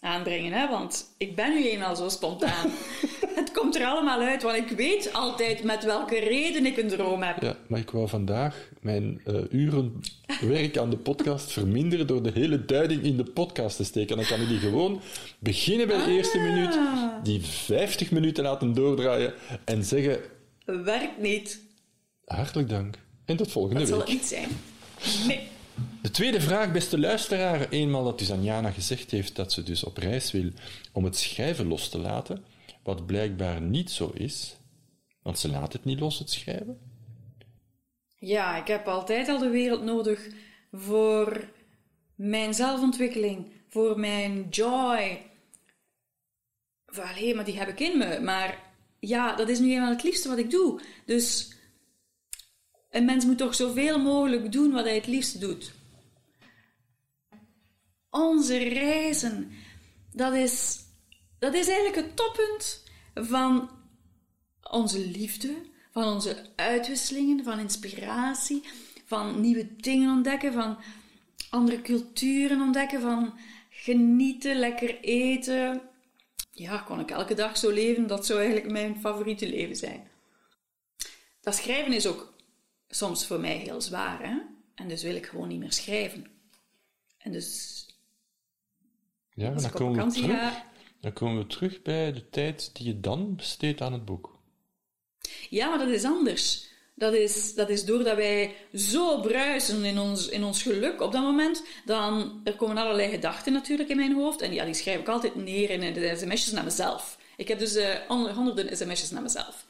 aanbrengen, hè? want ik ben nu eenmaal zo spontaan. het komt er allemaal uit, want ik weet altijd met welke reden ik een droom heb. Ja, maar ik wou vandaag mijn eh, uren werk aan de podcast verminderen door de hele duiding in de podcast te steken. Dan kan ik die gewoon beginnen bij de eerste minuut, die 50 minuten laten doordraaien en zeggen Werkt niet. hartelijk dank en tot volgende Dat zal week. het niet zijn. Nee. De tweede vraag, beste luisteraar, eenmaal dat dus Anjana gezegd heeft dat ze dus op reis wil om het schrijven los te laten, wat blijkbaar niet zo is, want ze laat het niet los, het schrijven. Ja, ik heb altijd al de wereld nodig voor mijn zelfontwikkeling, voor mijn joy. Allee, maar die heb ik in me. Maar ja, dat is nu eenmaal het liefste wat ik doe. Dus een mens moet toch zoveel mogelijk doen wat hij het liefst doet. onze reizen, dat is, dat is eigenlijk het toppunt van onze liefde, van onze uitwisselingen, van inspiratie, van nieuwe dingen ontdekken, van andere culturen ontdekken, van genieten, lekker eten. Ja, kon ik elke dag zo leven, dat zou eigenlijk mijn favoriete leven zijn. Dat schrijven is ook soms voor mij heel zwaar, hè? En dus wil ik gewoon niet meer schrijven. En dus. Ja, dan komen, terug, ga. dan komen we terug bij de tijd die je dan besteedt aan het boek. Ja, maar dat is anders. Dat is, dat is doordat wij zo bruisen in ons, in ons geluk op dat moment, dan er komen allerlei gedachten natuurlijk in mijn hoofd. En ja, die schrijf ik altijd neer in de sms'jes naar mezelf. Ik heb dus honderd- honderden sms'jes naar mezelf.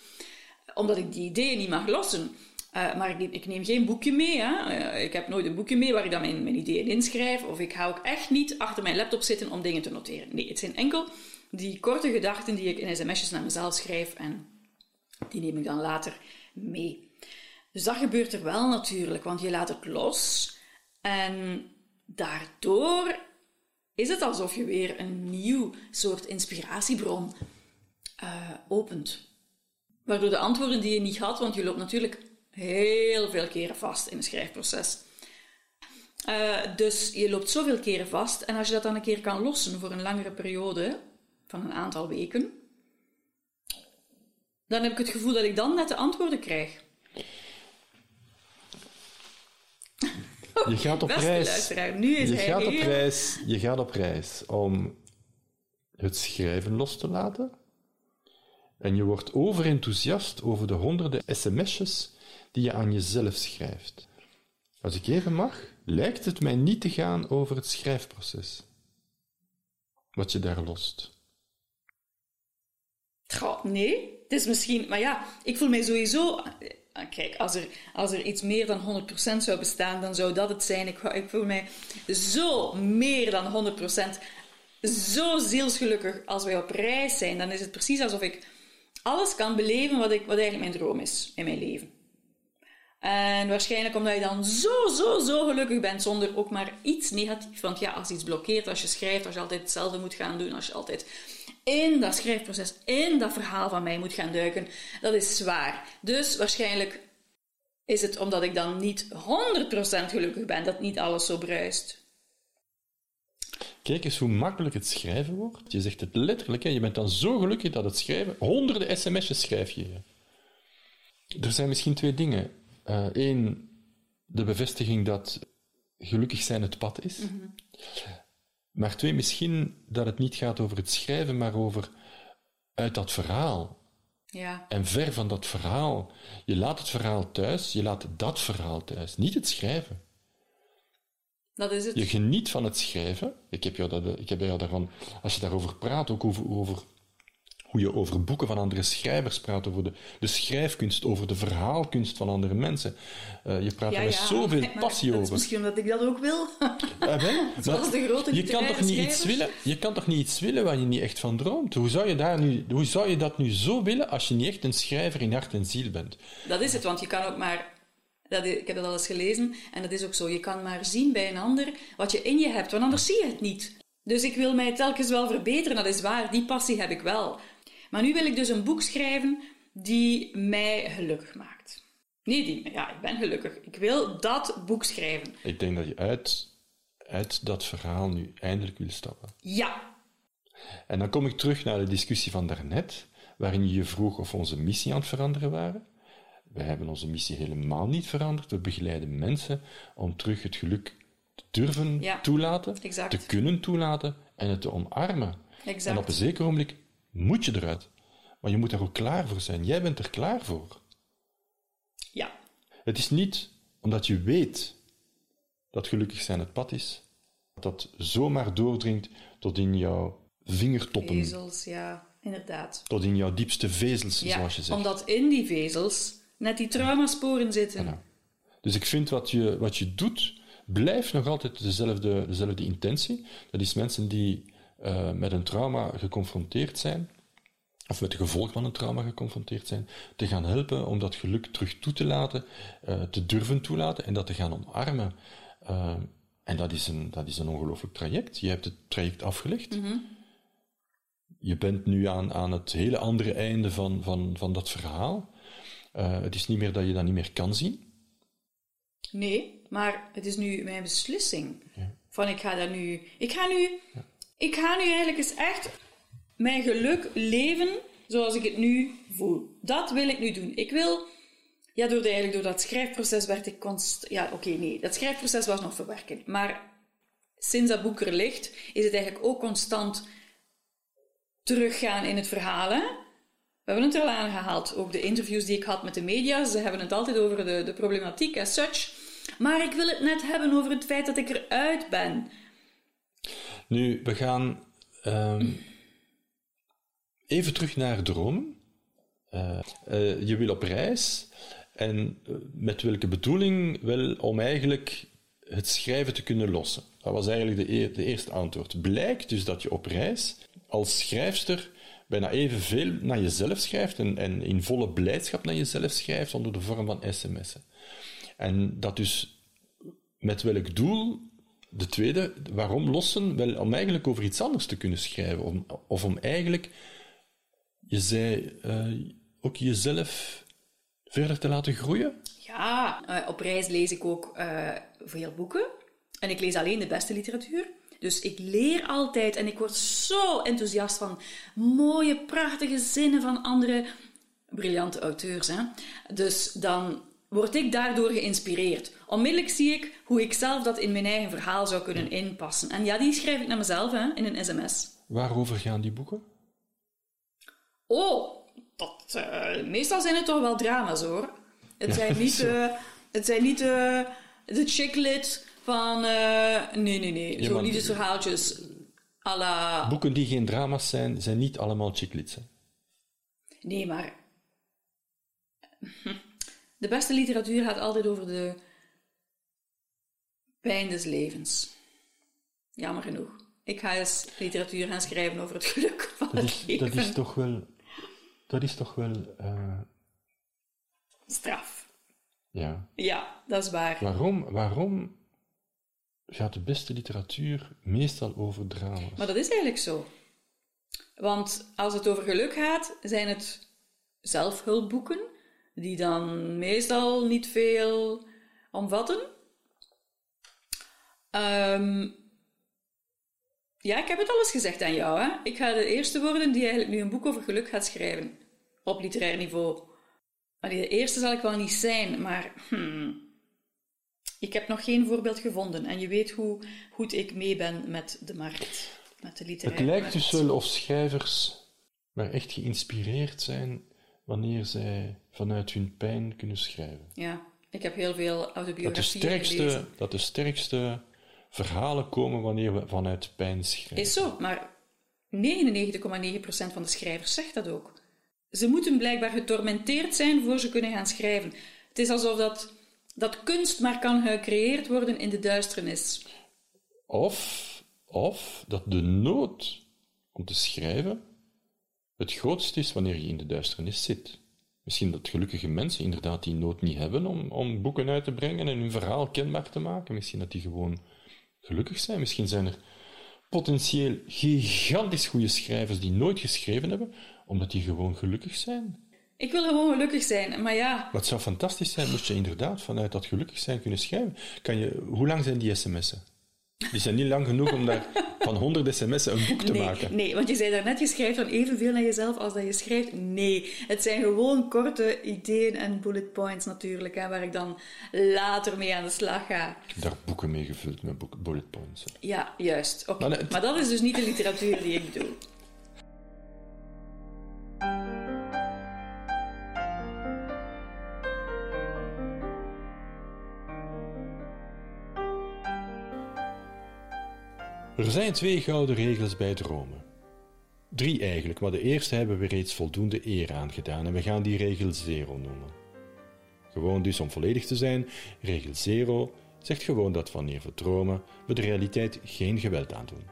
Omdat ik die ideeën niet mag lossen. Eh, maar ik, ik neem geen boekje mee. Hè. Eh, ik heb nooit een boekje mee waar ik dan mijn, mijn ideeën inschrijf. Of ik ga ook echt niet achter mijn laptop zitten om dingen te noteren. Nee, het zijn enkel die korte gedachten die ik in sms'jes naar mezelf schrijf. En die neem ik dan later mee. Dus dat gebeurt er wel natuurlijk, want je laat het los. En daardoor is het alsof je weer een nieuw soort inspiratiebron eh, opent. Waardoor de antwoorden die je niet had, want je loopt natuurlijk heel veel keren vast in een schrijfproces. Eh, dus je loopt zoveel keren vast. En als je dat dan een keer kan lossen voor een langere periode, van een aantal weken, dan heb ik het gevoel dat ik dan net de antwoorden krijg. Je gaat op reis. nu is je hij gaat op heel- reis. Je gaat op reis om het schrijven los te laten. En je wordt overenthousiast over de honderden sms'jes die je aan jezelf schrijft. Als ik even mag, lijkt het mij niet te gaan over het schrijfproces. Wat je daar lost. Goh, nee, het is misschien... Maar ja, ik voel mij sowieso... Kijk, als er, als er iets meer dan 100% zou bestaan, dan zou dat het zijn. Ik, ik voel mij zo meer dan 100% zo zielsgelukkig als wij op reis zijn. Dan is het precies alsof ik alles kan beleven wat, ik, wat eigenlijk mijn droom is in mijn leven. En waarschijnlijk omdat je dan zo, zo, zo gelukkig bent zonder ook maar iets negatiefs. Want ja, als iets blokkeert, als je schrijft, als je altijd hetzelfde moet gaan doen, als je altijd in dat schrijfproces, in dat verhaal van mij moet gaan duiken, dat is zwaar. Dus waarschijnlijk is het omdat ik dan niet 100% gelukkig ben, dat niet alles zo bruist. Kijk eens hoe makkelijk het schrijven wordt. Je zegt het letterlijk, hè. je bent dan zo gelukkig dat het schrijven... Honderden sms'jes schrijf je. Er zijn misschien twee dingen. Eén, de bevestiging dat gelukkig zijn het pad is. Maar twee, misschien dat het niet gaat over het schrijven, maar over uit dat verhaal. Ja, En ver van dat verhaal. Je laat het verhaal thuis, je laat dat verhaal thuis, niet het schrijven. dat is het. Je geniet van het schrijven. Ik heb jou, dat, ik heb jou daarvan, als je daarover praat, ook over, over hoe je over boeken van andere schrijvers praat, over de, de schrijfkunst, over de verhaalkunst van andere mensen. Eh, je praat ja, er met ja, zoveel maar passie dat is over. misschien omdat ik dat ook wil. Ah, wel, Zoals maar de grote je kan toch niet iets willen? Je kan toch niet iets willen waar je niet echt van droomt? Hoe zou je, daar nu, hoe zou je dat nu zo willen als je niet echt een schrijver in hart en ziel bent? Dat is het, want je kan ook maar. Dat, ik heb dat al eens gelezen en dat is ook zo. Je kan maar zien bij een ander wat je in je hebt, want anders zie je het niet. Dus ik wil mij telkens wel verbeteren, dat is waar, die passie heb ik wel. Maar nu wil ik dus een boek schrijven die mij gelukkig maakt. Nee, die, ja, ik ben gelukkig. Ik wil dat boek schrijven. Ik denk dat je uit, uit dat verhaal nu eindelijk wil stappen. Ja, En dan kom ik terug naar de discussie van daarnet, waarin je je vroeg of we onze missie aan het veranderen waren. Wij hebben onze missie helemaal niet veranderd. We begeleiden mensen om terug het geluk te durven Ja, toelaten, exact. te kunnen toelaten en het te omarmen. Exact. En op een zeker ogenblik moet je eruit. Maar je moet daar ook klaar voor zijn. Jij bent er klaar voor. ja, Het is niet omdat je weet dat gelukkig zijn het pad is, dat dat zomaar doordringt tot in jouw vingertoppen, vezels, ja, inderdaad. tot in jouw diepste vezels, Ja, zoals je zegt. omdat in die vezels net die traumasporen zitten. Dus ik vind wat je, wat je doet, blijft nog altijd dezelfde, dezelfde intentie. Dat is mensen die eh, met een trauma geconfronteerd zijn, of met de gevolgen van een trauma geconfronteerd zijn, te gaan helpen om dat geluk terug toe te laten, eh, te durven toelaten en dat te gaan omarmen. Eh, En dat is een, dat is een ongelooflijk traject. Je hebt het traject afgelegd. Je bent nu aan, aan het hele andere einde van, van, van dat verhaal. Uh, het is niet meer dat je dat niet meer kan zien. Nee, maar het is nu mijn beslissing. Ja. Van ik ga dat nu... Ik ga nu... Ja. Ik ga nu eigenlijk eens echt mijn geluk leven zoals ik het nu voel. Dat wil ik nu doen. Ik wil... Ja, door, de, eigenlijk door dat schrijfproces werd ik constant... Ja, oké, nee. Dat schrijfproces was nog verwerken. Maar sinds dat boek er ligt, is het eigenlijk ook constant teruggaan in het verhaal. We hebben het er al aangehaald. Ook de interviews die ik had met de media, ze hebben het altijd over de, de problematiek as such. Maar ik wil het net hebben over het feit dat ik eruit ben. Nu, we gaan um, even terug naar dromen. Uh, uh, je wil op reis. En uh, met welke bedoeling? Wel om eigenlijk het schrijven te kunnen lossen. Dat was eigenlijk de, de eerste antwoord. Blijkt dus dat je op reis als schrijfster bijna evenveel naar jezelf schrijft en, en in volle blijdschap naar jezelf schrijft onder de vorm van sms'en. En dat dus met welk doel de tweede, waarom lossen? Wel, om eigenlijk over iets anders te kunnen schrijven. Of om eigenlijk, je zei, uh, ook jezelf verder te laten groeien? Ja, uh, op reis lees ik ook uh, veel boeken. En ik lees alleen de beste literatuur. Dus ik leer altijd en ik word zo enthousiast van mooie, prachtige zinnen van andere briljante auteurs. Hè? Dus dan word ik daardoor geïnspireerd. Onmiddellijk zie ik hoe ik zelf dat in mijn eigen verhaal zou kunnen inpassen. En ja, die schrijf ik naar mezelf hè, in een sms. Waarover gaan die boeken? Oh, dat, uh, meestal zijn het toch wel drama's hoor. Het zijn niet, uh, het zijn niet uh, de chicklit van, nee, nee, nee. Zo ja, verhaaltjes à la... Boeken die geen drama's zijn, zijn niet allemaal chicklits. Nee, maar... De beste literatuur gaat altijd over de pijn des levens. Jammer genoeg. Ik ga eens literatuur gaan schrijven over het geluk van dat het is, leven. Dat is toch wel... Dat is toch wel... Uh... Straf. Ja. Ja, dat is waar. Waarom, waarom gaat de beste literatuur meestal over drama's. Maar dat is eigenlijk zo. Want als het over geluk gaat, zijn het zelfhulpboeken, die dan meestal niet veel omvatten. Um, ja, ik heb het alles gezegd aan jou. Hè? Ik ga de eerste worden die eigenlijk nu een boek over geluk gaat schrijven. Op literair niveau. Allee, de eerste zal ik wel niet zijn, maar... Hmm, ik heb nog geen voorbeeld gevonden en je weet hoe goed ik mee ben met de markt, met de literaire Het lijkt dus wel of schrijvers maar echt geïnspireerd zijn wanneer zij vanuit hun pijn kunnen schrijven. Ja, ik heb heel veel autobiografieën dat de sterkste, gelezen. Dat de sterkste verhalen komen wanneer we vanuit pijn schrijven. Is zo, maar 99,9% van de schrijvers zegt dat ook. Ze moeten blijkbaar getormenteerd zijn voor ze kunnen gaan schrijven. Het is alsof dat dat kunst maar kan gecreëerd worden in de duisternis. Of, of dat de nood om te schrijven het grootste is wanneer je in de duisternis zit. Misschien dat gelukkige mensen inderdaad die nood niet hebben om, om boeken uit te brengen en hun verhaal kenbaar te maken. Misschien dat die gewoon gelukkig zijn. Misschien zijn er potentieel gigantisch goede schrijvers die nooit geschreven hebben, omdat die gewoon gelukkig zijn. Ik wil gewoon gelukkig zijn, maar ja. Wat zou fantastisch zijn, moest je inderdaad vanuit dat gelukkig zijn kunnen schrijven. Kan je, hoe lang zijn die sms'en? Die zijn niet lang genoeg om daar van 100 sms'en een boek te nee, maken. Nee, want je zei daarnet, je schrijft dan evenveel naar jezelf als dat je schrijft. Nee, het zijn gewoon korte ideeën en bullet points natuurlijk, hè, waar ik dan later mee aan de slag ga. Ik heb daar boeken mee gevuld met bullet points. Ja, juist. Okay. Maar, maar dat is dus niet de literatuur die ik doe. Er zijn twee gouden regels bij dromen. Drie eigenlijk, maar de eerste hebben we reeds voldoende eer aangedaan en we gaan die regel zero noemen. Gewoon dus om volledig te zijn, regel zero zegt gewoon dat wanneer we dromen, we de realiteit geen geweld aandoen.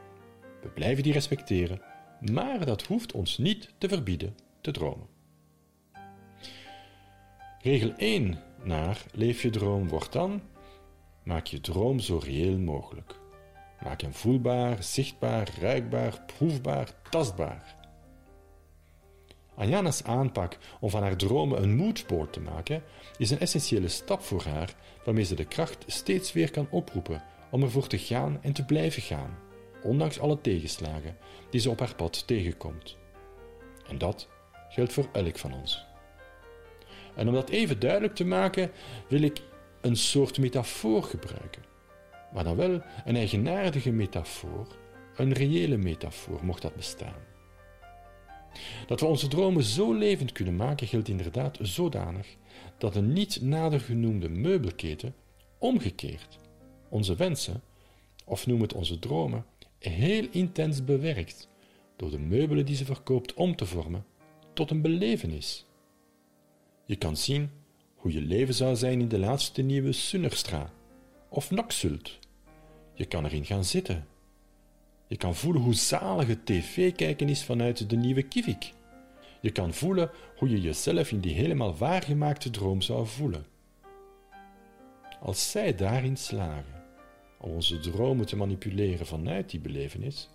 We blijven die respecteren, maar dat hoeft ons niet te verbieden te dromen. Regel 1 naar leef je droom wordt dan Maak je droom zo reëel mogelijk. Maak hem voelbaar, zichtbaar, ruikbaar, proefbaar, tastbaar. Anjana's aanpak om van haar dromen een moodboard te maken is een essentiële stap voor haar waarmee ze de kracht steeds weer kan oproepen om ervoor te gaan en te blijven gaan, ondanks alle tegenslagen die ze op haar pad tegenkomt. En dat geldt voor elk van ons. En om dat even duidelijk te maken, wil ik een soort metafoor gebruiken. Maar dan wel een eigenaardige metafoor, een reële metafoor, mocht dat bestaan. Dat we onze dromen zo levend kunnen maken geldt inderdaad zodanig dat een niet nader genoemde meubelketen omgekeerd onze wensen, of noem het onze dromen, heel intens bewerkt door de meubelen die ze verkoopt om te vormen tot een belevenis. Je kan zien hoe je leven zou zijn in de laatste nieuwe Sunnerstra of Noksult. Je kan erin gaan zitten. Je kan voelen hoe zalige tv kijken is vanuit de nieuwe Kivik. Je kan voelen hoe je jezelf in die helemaal waargemaakte droom zou voelen. Als zij daarin slagen om onze dromen te manipuleren vanuit die belevenis,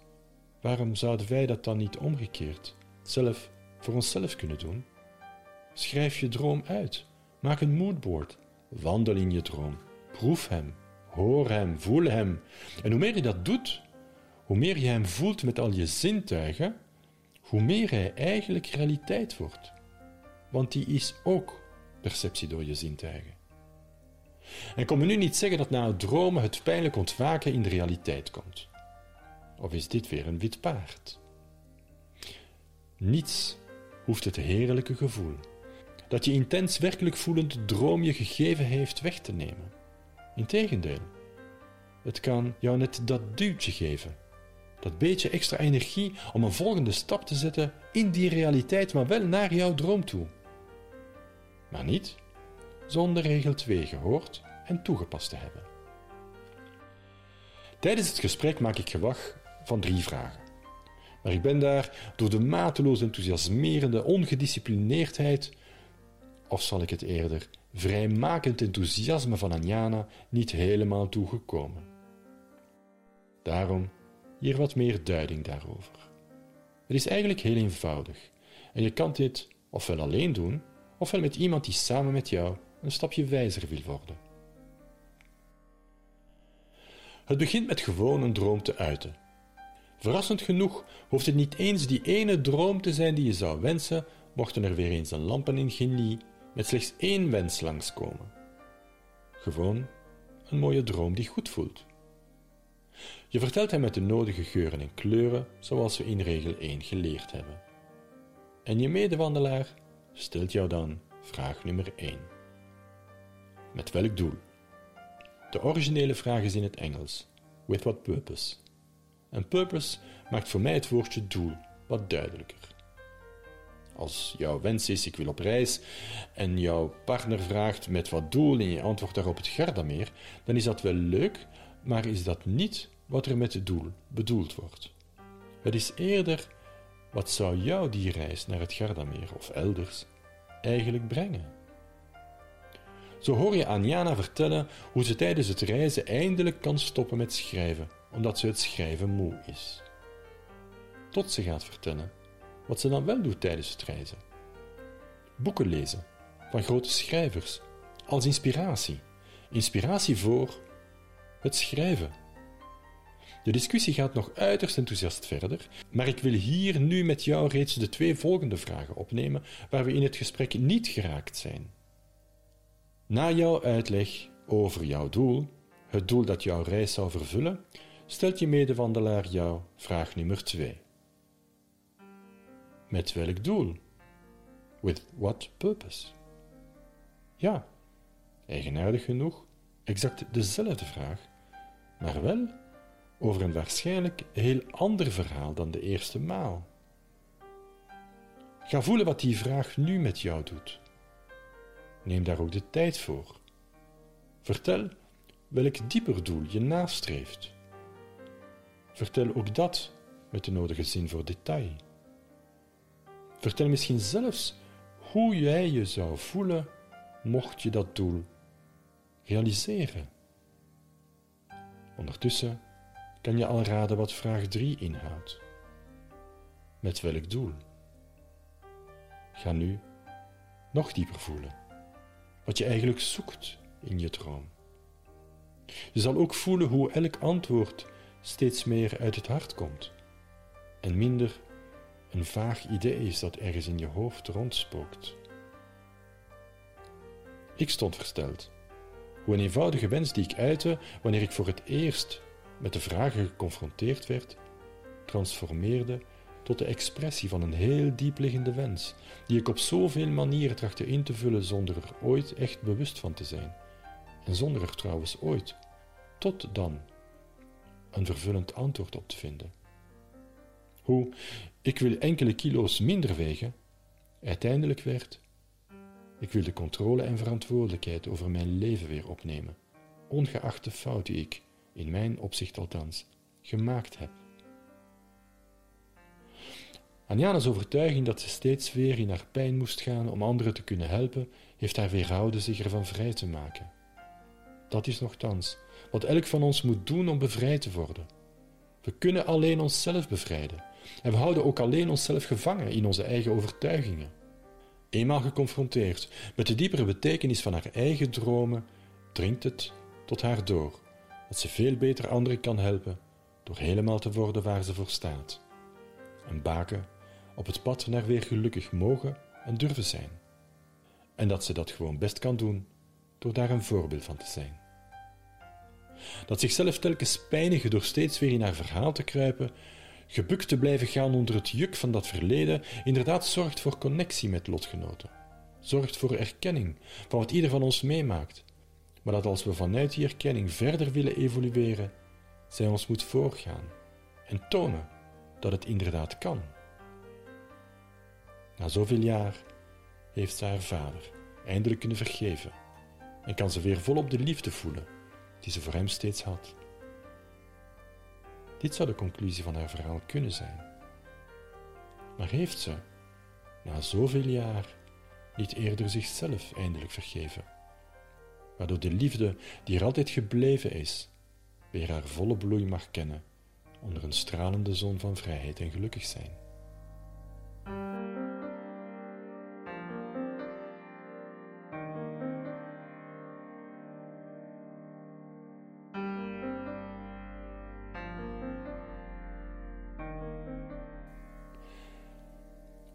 waarom zouden wij dat dan niet omgekeerd zelf voor onszelf kunnen doen? Schrijf je droom uit. Maak een moodboard. Wandel in je droom. Proef hem. Hoor hem. Voel hem. En hoe meer je dat doet, hoe meer je hem voelt met al je zintuigen, hoe meer hij eigenlijk realiteit wordt. Want die is ook perceptie door je zintuigen. En kom me nu niet zeggen dat na het dromen het pijnlijk ontwaken in de realiteit komt. Of is dit weer een wit paard? Niets hoeft het heerlijke gevoel dat je intens werkelijk voelend droom je gegeven heeft weg te nemen. Integendeel, het kan jou net dat duwtje geven, dat beetje extra energie om een volgende stap te zetten in die realiteit, maar wel naar jouw droom toe. Maar niet zonder regel 2 gehoord en toegepast te hebben. Tijdens het gesprek maak ik gewag van drie vragen. Maar ik ben daar door de mateloos enthousiasmerende ongedisciplineerdheid of zal ik het eerder vrijmakend enthousiasme van Anjana niet helemaal toegekomen. Daarom hier wat meer duiding daarover. Het is eigenlijk heel eenvoudig en je kan dit ofwel alleen doen, ofwel met iemand die samen met jou een stapje wijzer wil worden. Het begint met gewoon een droom te uiten. Verrassend genoeg hoeft het niet eens die ene droom te zijn die je zou wensen, mochten er weer eens een lampen in genie met slechts één wens langskomen. Gewoon een mooie droom die goed voelt. Je vertelt hem met de nodige geuren en kleuren, zoals we in regel 1 geleerd hebben. En je medewandelaar stelt jou dan vraag nummer 1. Met welk doel? De originele vraag is in het Engels. With what purpose? En purpose maakt voor mij het woordje doel wat duidelijker. Als jouw wens is ik wil op reis en jouw partner vraagt met wat doel en je antwoordt daarop het Gardameer, dan is dat wel leuk, maar is dat niet wat er met het doel bedoeld wordt. Het is eerder wat zou jou die reis naar het Gardameer of elders eigenlijk brengen. Zo hoor je Anjana vertellen hoe ze tijdens het reizen eindelijk kan stoppen met schrijven, omdat ze het schrijven moe is. Tot ze gaat vertellen wat ze dan wel doet tijdens het reizen. Boeken lezen van grote schrijvers als inspiratie. Inspiratie voor het schrijven. De discussie gaat nog uiterst enthousiast verder, maar ik wil hier nu met jou reeds de twee volgende vragen opnemen waar we in het gesprek niet geraakt zijn. Na jouw uitleg over jouw doel, het doel dat jouw reis zou vervullen, stelt je medewandelaar jou vraag nummer 2. Met welk doel? With what purpose? Ja, eigenaardig genoeg, exact dezelfde vraag, maar wel over een waarschijnlijk heel ander verhaal dan de eerste maal. Ga voelen wat die vraag nu met jou doet. Neem daar ook de tijd voor. Vertel welk dieper doel je nastreeft. Vertel ook dat met de nodige zin voor detail. Vertel misschien zelfs hoe jij je zou voelen mocht je dat doel realiseren. Ondertussen kan je al raden wat vraag 3 inhoudt. Met welk doel? Ga nu nog dieper voelen wat je eigenlijk zoekt in je droom. Je zal ook voelen hoe elk antwoord steeds meer uit het hart komt en minder een vaag idee is dat ergens in je hoofd rondspookt. Ik stond versteld hoe een eenvoudige wens die ik uitte wanneer ik voor het eerst met de vragen geconfronteerd werd, transformeerde tot de expressie van een heel diepliggende wens, die ik op zoveel manieren trachtte in te vullen zonder er ooit echt bewust van te zijn, en zonder er trouwens ooit, tot dan, een vervullend antwoord op te vinden. Hoe ik wil enkele kilo's minder wegen, uiteindelijk werd ik wil de controle en verantwoordelijkheid over mijn leven weer opnemen, ongeacht de fout die ik, in mijn opzicht althans, gemaakt heb. Anjana's overtuiging dat ze steeds weer in haar pijn moest gaan om anderen te kunnen helpen, heeft haar weerhouden zich ervan vrij te maken. Dat is nogthans wat elk van ons moet doen om bevrijd te worden. We kunnen alleen onszelf bevrijden en we houden ook alleen onszelf gevangen in onze eigen overtuigingen. Eenmaal geconfronteerd met de diepere betekenis van haar eigen dromen, dringt het tot haar door dat ze veel beter anderen kan helpen door helemaal te worden waar ze voor staat. Een baken op het pad naar weer gelukkig mogen en durven zijn. En dat ze dat gewoon best kan doen door daar een voorbeeld van te zijn. Dat zichzelf telkens pijnigen door steeds weer in haar verhaal te kruipen, gebukt te blijven gaan onder het juk van dat verleden, inderdaad zorgt voor connectie met lotgenoten. Zorgt voor erkenning van wat ieder van ons meemaakt. Maar dat als we vanuit die erkenning verder willen evolueren, zij ons moet voorgaan en tonen dat het inderdaad kan. Na zoveel jaar heeft ze haar vader eindelijk kunnen vergeven en kan ze weer volop de liefde voelen die ze voor hem steeds had. Dit zou de conclusie van haar verhaal kunnen zijn. Maar heeft ze, na zoveel jaar, niet eerder zichzelf eindelijk vergeven, waardoor de liefde die er altijd gebleven is, weer haar volle bloei mag kennen onder een stralende zon van vrijheid en gelukkig zijn?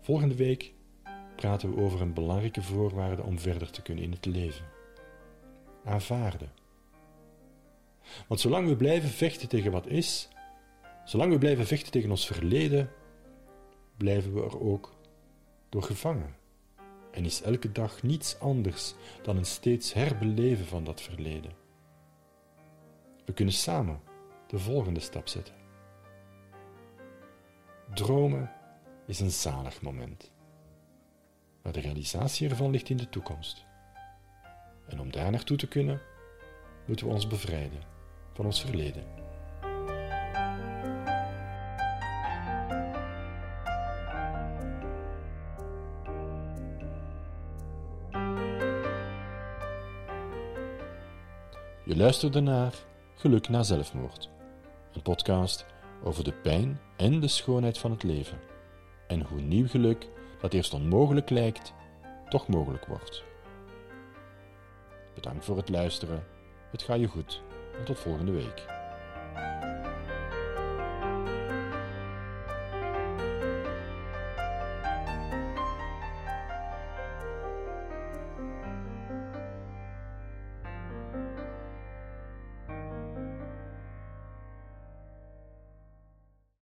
Volgende week praten we over een belangrijke voorwaarde om verder te kunnen in het leven. Aanvaarden. Want zolang we blijven vechten tegen wat is, zolang we blijven vechten tegen ons verleden, blijven we er ook door gevangen. En is elke dag niets anders dan een steeds herbeleven van dat verleden. We kunnen samen de volgende stap zetten. Dromen is een zalig moment. Maar de realisatie ervan ligt in de toekomst. En om daar naartoe te kunnen, moeten we ons bevrijden van ons verleden. Je luisterde naar Geluk na zelfmoord, een podcast over de pijn en de schoonheid van het leven en hoe nieuw geluk, dat eerst onmogelijk lijkt, toch mogelijk wordt. Bedankt voor het luisteren. Het gaat je goed en tot volgende week.